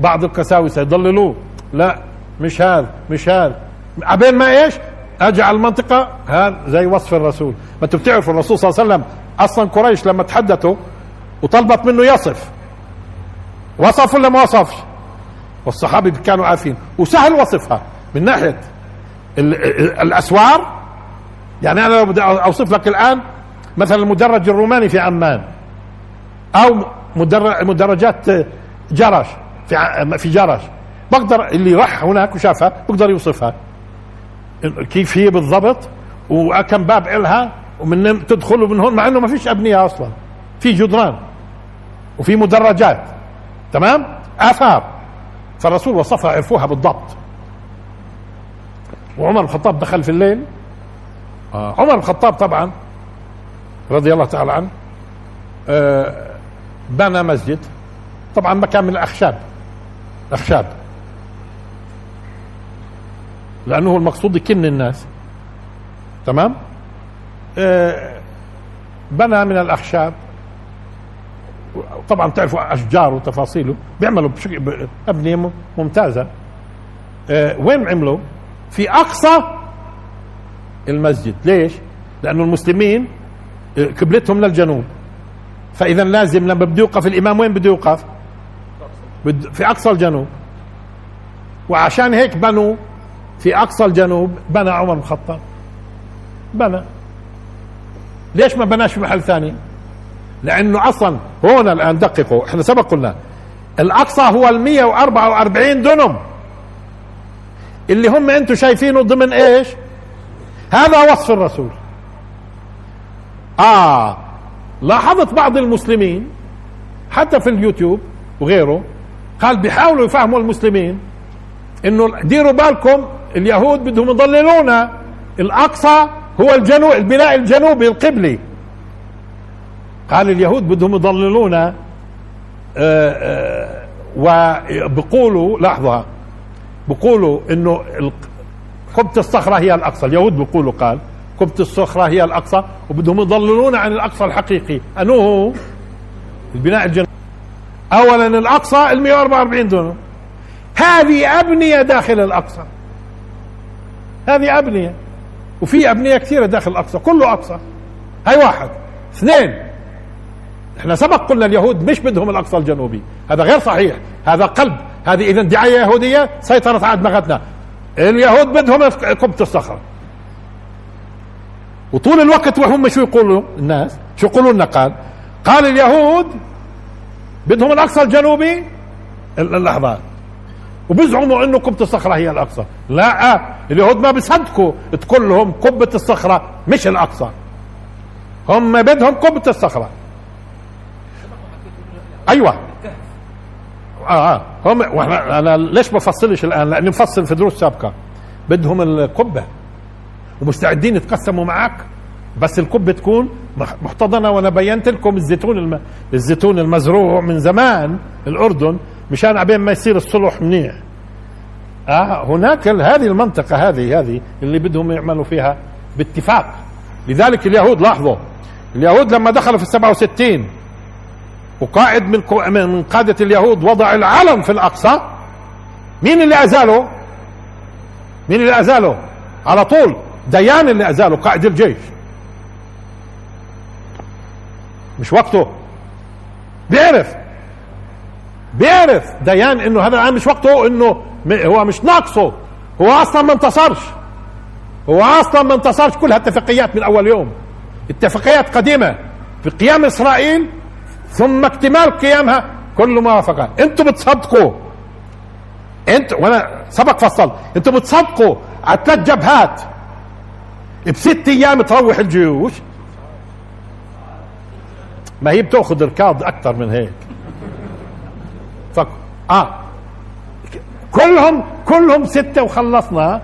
بعض القساوسة يضللوه. لا مش هذا مش هذا. عبين ما إيش؟ اجى على المنطقة هذا زي وصف الرسول. ما أنتم بتعرفوا الرسول صلى الله عليه وسلم أصلا قريش لما تحدثوا وطلبت منه يصف. وصف ولا ما وصفش؟ والصحابة كانوا عارفين. وسهل وصفها من ناحية الأسوار. يعني أنا لو بدي أوصف لك الآن مثلا المدرج الروماني في عمان أو مدرجات جرش في في جرش. بقدر اللي راح هناك وشافها بقدر يوصفها. كيف هي بالضبط وكم باب إلها ومن تدخل من هون مع إنه ما فيش أبنية أصلا في جدران وفي مدرجات تمام؟ آثار. فالرسول وصفها عرفوها بالضبط. وعمر الخطاب دخل في الليل. آه. عمر الخطاب طبعا رضي الله تعالى عنه آه بنى مسجد. طبعا مكان من الأخشاب. أخشاب. لأنه المقصود يكن الناس تمام؟ آه بنى من الأخشاب. طبعا تعرفوا اشجار وتفاصيله. بيعملوا بشكل ابنيه ممتازة. آه وين عملوا؟ في أقصى المسجد. ليش؟ لأنه المسلمين قبلتهم للجنوب. فاذا لازم لما بده يوقف الإمام وين بده يوقف؟ في أقصى الجنوب. وعشان هيك بنوا في أقصى الجنوب بنى عمر بن الخطاب. بنى. ليش ما بناش في محل ثاني؟ لأنه أصلا هون الآن دققوا. إحنا سبق قلنا الأقصى هو ال 144 دنم. اللي هم أنتم شايفينه ضمن إيش؟ هذا وصف الرسول. آه لاحظت بعض المسلمين حتى في اليوتيوب وغيره قال بيحاولوا يفهموا المسلمين إنه ديروا بالكم اليهود بدهم يضللونا. الأقصى هو الجنوب البناء الجنوبي القبلي. قال اليهود بدهم يضللونا. آه، آه، وبقولوا لحظة بقولوا إنه قبة الصخرة هي الأقصى. اليهود بيقولوا قال قبة الصخرة هي الأقصى وبدهم يضللونا عن الأقصى الحقيقي. انه هو؟ البناء الجنوبي اولا الأقصى ال 144 دونم هذه أبنية داخل الأقصى. هذه أبنية. وفي أبنية كثيرة داخل الأقصى كله أقصى. هاي واحد. اثنين. إحنا سبق قلنا اليهود مش بدهم الأقصى الجنوبي. هذا غير صحيح. هذا قلب. هذه اذا دعاية يهودية سيطرت على دماغتنا. اليهود بدهم قبة الصخره وطول الوقت وهم شو يقولوا؟ الناس. شو يقولوا لنا قال. قال اليهود بدهم الأقصى الجنوبي. اللحظات. وبيزعموا انه قبة الصخرة هي الأقصى. لا اليهود ما بيصدقوا تقول لهم قبة الصخرة مش الأقصى. هم بدهم قبة الصخرة أيوه. آه آه. هم وإحنا أنا ليش بفصلش الآن؟ لأني مفصل في دروس سابقة. بدهم القبة. ومستعدين يتقسموا معك بس القبة تكون محتضنة. وأنا بينت لكم الزيتون الم... الزيتون المزروع من زمان الأردن. مشان عبين ما يصير الصلح منيح. آه هناك هذه المنطقة هذه هذه اللي بدهم يعملوا فيها باتفاق. لذلك اليهود لاحظوا اليهود لما دخلوا في السبعة وستين وقائد من من قادة اليهود وضع العلم في الأقصى مين اللي أزاله؟ مين اللي أزاله؟ على طول ديان اللي أزاله قائد الجيش. مش وقته. بيعرف. بيعرف ديان إنه هذا الان مش وقته إنه هو مش ناقصه. هو أصلا ما انتصرش. هو أصلا ما انتصرش. كل هالاتفاقيات من أول يوم. اتفاقيات قديمة في قيام إسرائيل ثم اكتمال قيامها كل موافقة. أنتوا بتصدقوا انت وأنا سبق فصل. أنتوا بتصدقوا على ثلاث جبهات. بست أيام تروح الجيوش. ما هي بتأخذ ركاض أكثر من هيك. فك... آه. كلهم كلهم ستة وخلصنا.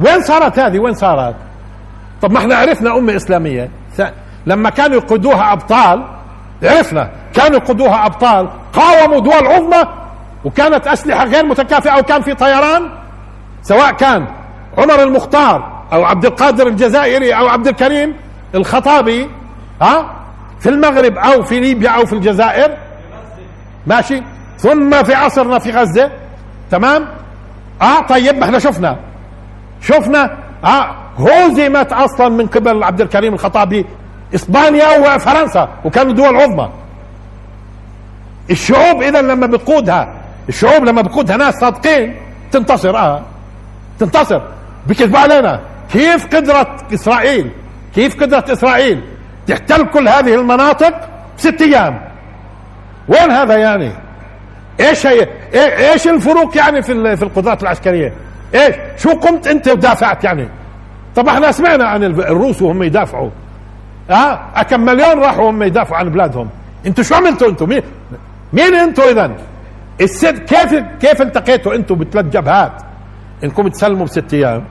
وين صارت هذه؟ وين صارت؟ طب ما إحنا عرفنا أمة إسلامية. لما كانوا يقودوها أبطال عرفنا. كانوا يقودوها أبطال قاوموا دول عظمى وكانت أسلحة غير متكافئة وكان في طيران سواء كان عمر المختار أو عبد القادر الجزائري أو عبد الكريم الخطابي ها؟ في المغرب أو في ليبيا أو في الجزائر. ماشي؟ ثم في عصرنا في غزة تمام؟ آه طيب ما إحنا شفنا. شفنا آه هزمت أصلا من قبل عبد الكريم الخطابي إسبانيا وفرنسا وكانوا دول عظمى. الشعوب اذا لما بتقودها الشعوب لما بتقودها ناس صادقين تنتصر آه تنتصر. بكذبوا علينا. كيف قدرت إسرائيل؟ كيف قدرت إسرائيل؟ تحتل كل هذه المناطق بست أيام. وين هذا يعني؟ إيش هي؟ إيش الفروق يعني في في القدرات العسكرية؟ إيش؟ شو قمت أنت ودافعت يعني؟ طب إحنا سمعنا عن الروس وهم يدافعوا. آه؟ كم مليون راحوا هم يدافعوا عن بلادهم. أنتوا شو عملتوا أنتوا؟ مين مين أنتوا اذا الست كيف كيف التقيتوا أنتوا بثلاث جبهات؟ إنكم تسلموا بست أيام.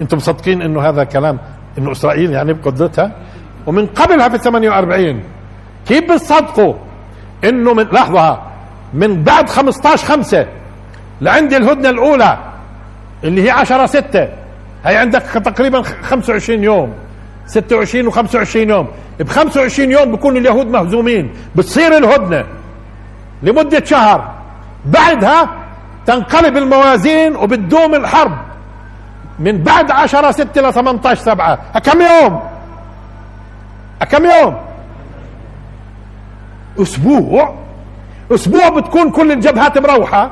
أنتم مصدقين إنه هذا كلام إنه إسرائيل يعني بقدرتها؟ ومن قبلها في 48 كيف بتصدقوا إنه من لحظة. من بعد 15 5 لعند الهدنة الأولى اللي هي 10 6 هي عندك تقريبا 25 يوم. 26 و25 يوم. ب 25 يوم بكون اليهود مهزومين. بتصير الهدنة لمدة شهر. بعدها تنقلب الموازين وبتدوم الحرب. من بعد 10 6 ل 18 7 كم يوم؟ كم يوم؟ أسبوع. أسبوع بتكون كل الجبهات مروحة.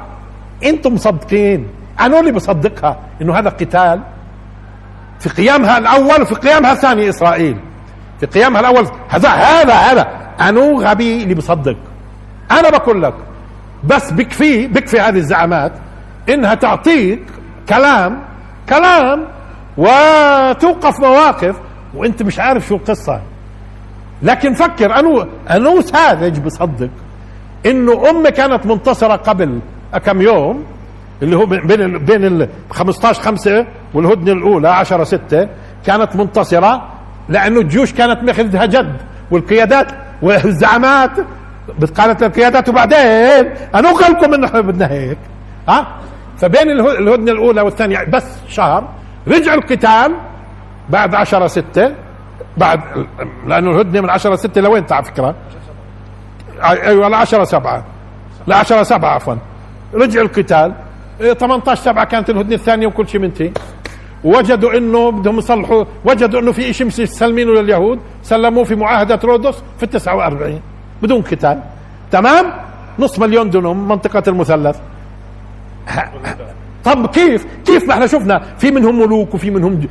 أنتم مصدقين. أنا اللي بصدقها إنه هذا قتال. في قيامها الأول وفي قيامها الثاني إسرائيل. في قيامها الأول. هذا هذا هذا. أنا غبي اللي بصدق. أنا بقول لك. بس بكفي بكفي هذه الزعامات إنها تعطيك كلام كلام وتوقف مواقف وأنت مش عارف شو القصة. لكن فكر انو انو ساذج بصدق؟ إنه أمي كانت منتصرة قبل كم يوم اللي هو بين بين ال 15 5 والهدنة الأولى 10 6 كانت منتصرة لأنه الجيوش كانت ماخذها جد والقيادات والزعامات قالت القيادات وبعدين أنا قال لكم انه بدنا هيك. ها؟ فبين الهدنة الأولى والثانية بس شهر رجع القتال بعد 10 6 بعد لأنه الهدنة من 10 6 لوين على فكرة؟ أيوه ل 10 7 ل 10 7 عفوا. رجع القتال. 18 إيه، 7 كانت الهدنة الثانية وكل شيء منتهي وجدوا إنه بدهم يصلحوا وجدوا إنه في شيء مسلمينه لليهود. سلموه في معاهدة رودوس في ال 49 بدون قتال. تمام؟ نص مليون دنم منطقة المثلث. طب كيف؟ كيف ما إحنا شفنا؟ في منهم ملوك وفي منهم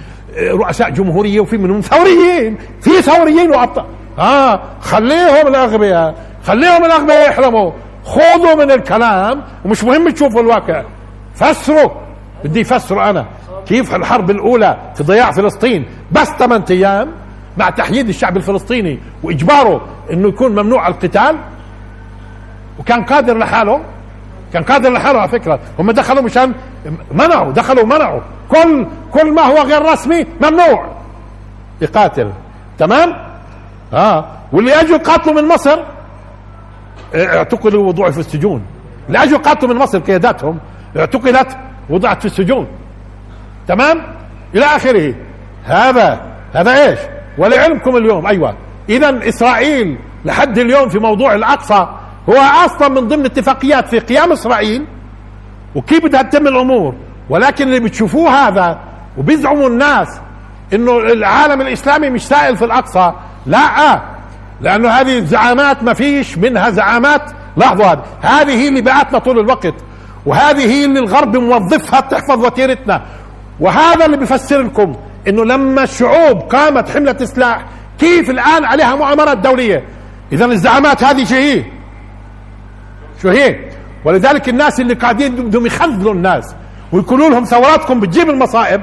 رؤساء جمهورية وفي منهم ثوريين. في ثوريين وابطال آه خليهم الأغبياء. خليهم الاغبياء يحلموا. خذوا من الكلام ومش مهم تشوفوا الواقع. فسروا. بدي يفسروا أنا. كيف الحرب الأولى في ضياع فلسطين؟ بس 8 أيام مع تحييد الشعب الفلسطيني وإجباره إنه يكون ممنوع القتال. وكان قادر لحاله. كان قادر لحاله على فكرة. هم دخلوا مشان منعوا دخلوا منعوا. كل كل ما هو غير رسمي ممنوع. يقاتل. تمام؟ آه. واللي أجوا يقاتلوا من مصر. اعتقلوا وضعوا في السجون. اللي اجوا يقاتلوا من مصر قياداتهم اعتقلت وضعت في السجون. تمام؟ إلى آخره. هذا هذا إيش؟ ولعلمكم اليوم. أيوه. اذا إسرائيل لحد اليوم في موضوع الأقصى هو أصلا من ضمن اتفاقيات في قيام إسرائيل. وكيف بدها تتم الأمور. ولكن اللي بتشوفوه هذا وبيزعموا الناس إنه العالم الإسلامي مش سائل في الأقصى. لا. لأنه هذه الزعامات ما فيش منها زعامات. لاحظوا هذه. هذه هي اللي بعتنا طول الوقت وهذه هي اللي الغرب موظفها تحفظ وتيرتنا. وهذا اللي بيفسر لكم إنه لما الشعوب قامت حملة سلاح كيف الآن عليها مؤامرات دولية؟ اذا الزعامات هذه شو هي؟ شو هي؟ ولذلك الناس اللي قاعدين بدهم يخذلوا الناس ويقولوا لهم ثوراتكم بتجيب المصائب.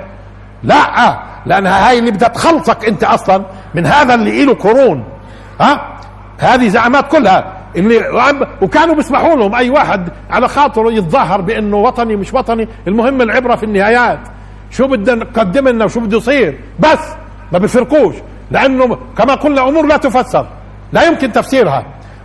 لا لانها هاي اللي بدها تخلصك أنت أصلا من هذا اللي له قرون. ها؟ هذه زعامات كلها. اللي وكانوا بيسمحوا لهم أي واحد على خاطره يتظاهر بأنه وطني مش وطني. المهم العبرة في النهايات. شو بدنا نقدم لنا وشو بده يصير؟ بس ما بفرقوش لأنه كما قلنا أمور لا تفسر لا يمكن تفسيرها.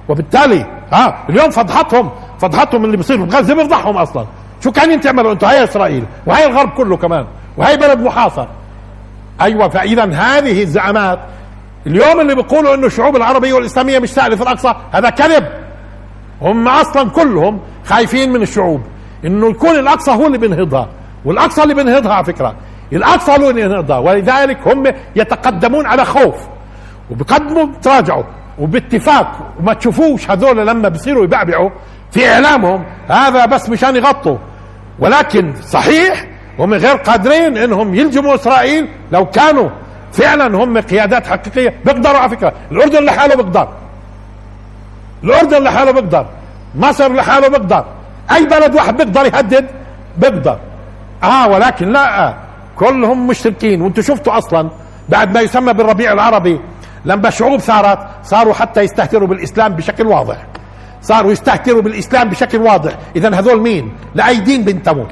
وبالتالي ها اليوم فضحتهم فضحتهم اللي بيصير في غزة بيفضحهم أصلا. شو كان تعملوا أنتم هاي إسرائيل وهي الغرب كله كمان وهي بلد محاصر. أيوه فاذا هذه الزعامات اليوم اللي بيقولوا إنه الشعوب العربية والإسلامية مش سائله في الأقصى هذا كذب. هم أصلا كلهم خايفين من الشعوب. إنه يكون الأقصى هو اللي بينهضها. والأقصى اللي بينهضها على فكرة. الأقصى هو اللي بينهضها. ولذلك هم يتقدمون على خوف. وبقدموا تراجعوا. وباتفاق. وما تشوفوش هذول لما بيصيروا يبعبعوا في إعلامهم هذا بس مشان يغطوا. ولكن صحيح هم غير قادرين إنهم يلجموا إسرائيل لو كانوا فعلا هم قيادات حقيقية. بيقدروا على فكرة. الأردن لحاله بيقدر الأردن لحاله بيقدر مصر لحاله بيقدر أي بلد واحد بيقدر يهدد؟ بيقدر آه ولكن لا. كلهم مشركين. وأنتم شفتوا أصلا بعد ما يسمى بالربيع العربي لما شعوب ثارت صاروا حتى يستهتروا بالإسلام بشكل واضح. صاروا يستهتروا بالإسلام بشكل واضح. اذا هذول مين؟ لأي دين بينتموا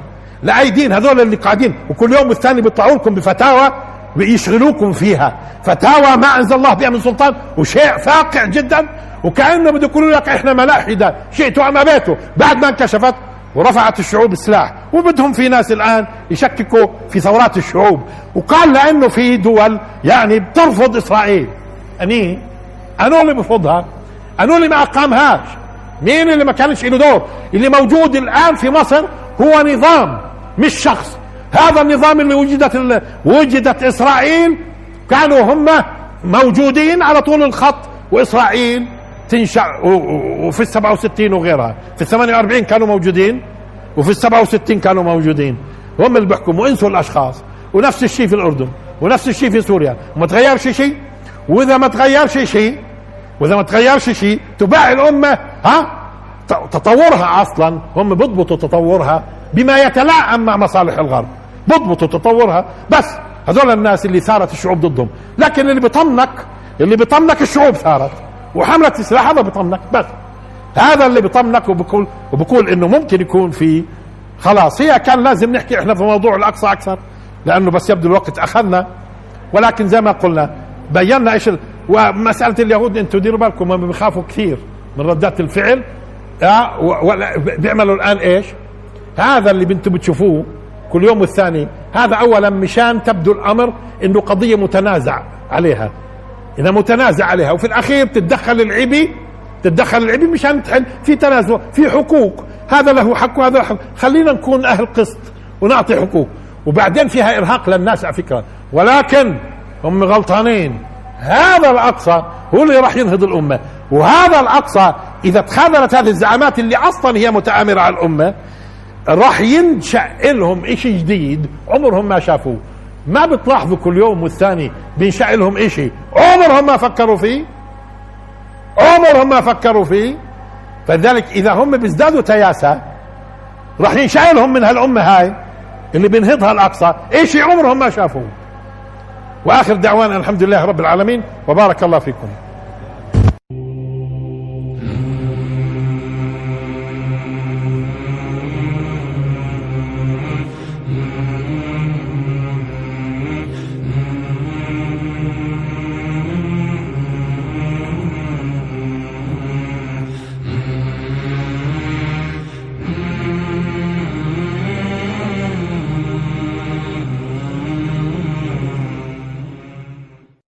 لأي دين؟ هذول اللي قاعدين. وكل يوم والثاني بيطلعوا لكم بفتاوى ويشغلوكم فيها. فتاوى ما أنزل الله بها من سلطان وشيء فاقع جدا. وكانه بده يقولوا لك إحنا ملاحدة. شئتوا ام ابيتوا بعد ما انكشفت ورفعت الشعوب السلاح. وبدهم في ناس الآن يشككوا في ثورات الشعوب. وقال لأنه في دول يعني بترفض إسرائيل. أني انو اللي بفضها. انو اللي ما أقامهاش. مين اللي ما كانش له دور؟ اللي موجود الآن في مصر هو نظام مش شخص. هذا النظام اللي وجدت وجدت إسرائيل كانوا هم موجودين على طول الخط وإسرائيل تنشأ وفي ال 67 وغيرها. في ال 48 كانوا موجودين وفي ال 67 كانوا موجودين. هم اللي بيحكموا انسوا الأشخاص. ونفس الشيء في الأردن ونفس الشيء في سوريا. وما تغيرش شيء؟ وإذا ما تغيرش شيء وإذا ما تغيرش شيء تباع الأمة ها؟ تطورها أصلا. هم بيضبطوا تطورها بما يتلائم مع مصالح الغرب. بيضبطوا تطورها بس هذول الناس اللي ثارت الشعوب ضدهم. لكن اللي بيطمنك اللي بيطمنك الشعوب ثارت. وحملة السلاح هذا بيطمنك بس هذا اللي بيطمنك وبقول وبقول إنه ممكن يكون في خلاص هي كان لازم نحكي إحنا في موضوع الأقصى أكثر لأنه بس يبدو الوقت أخذنا. ولكن زي ما قلنا بينا إيش ومسألة اليهود أنتم ديروا بالكم هم بيخافوا كثير من ردات الفعل. آه بيعملوا الآن إيش؟ هذا اللي أنتم بتشوفوه. كل يوم والثاني. هذا اولا مشان تبدو الأمر إنه قضية متنازع عليها. إذا متنازع عليها وفي الأخير تتدخل العبي تتدخل العبي مشان تحل في تنازع في حقوق. هذا له حق وهذا له حق. خلينا نكون أهل قسط ونعطي حقوق. وبعدين فيها إرهاق للناس على فكرة. ولكن هم غلطانين. هذا الأقصى هو اللي راح ينهض الأمة. وهذا الأقصى إذا تخاذلت هذه الزعامات اللي أصلا هي متآمره على الأمة راح ينشأ لهم إشي جديد عمرهم ما شافوه. ما بتلاحظوا كل يوم والثاني بينشأ لهم إشي. عمرهم ما فكروا فيه. عمرهم ما فكروا فيه. فلذلك إذا هم بيزدادوا تياسة راح ينشأ لهم من هالأمة هاي اللي بينهضها الأقصى. إشي عمرهم ما شافوه. وآخر دعوانا الحمد لله رب العالمين. وبارك الله فيكم.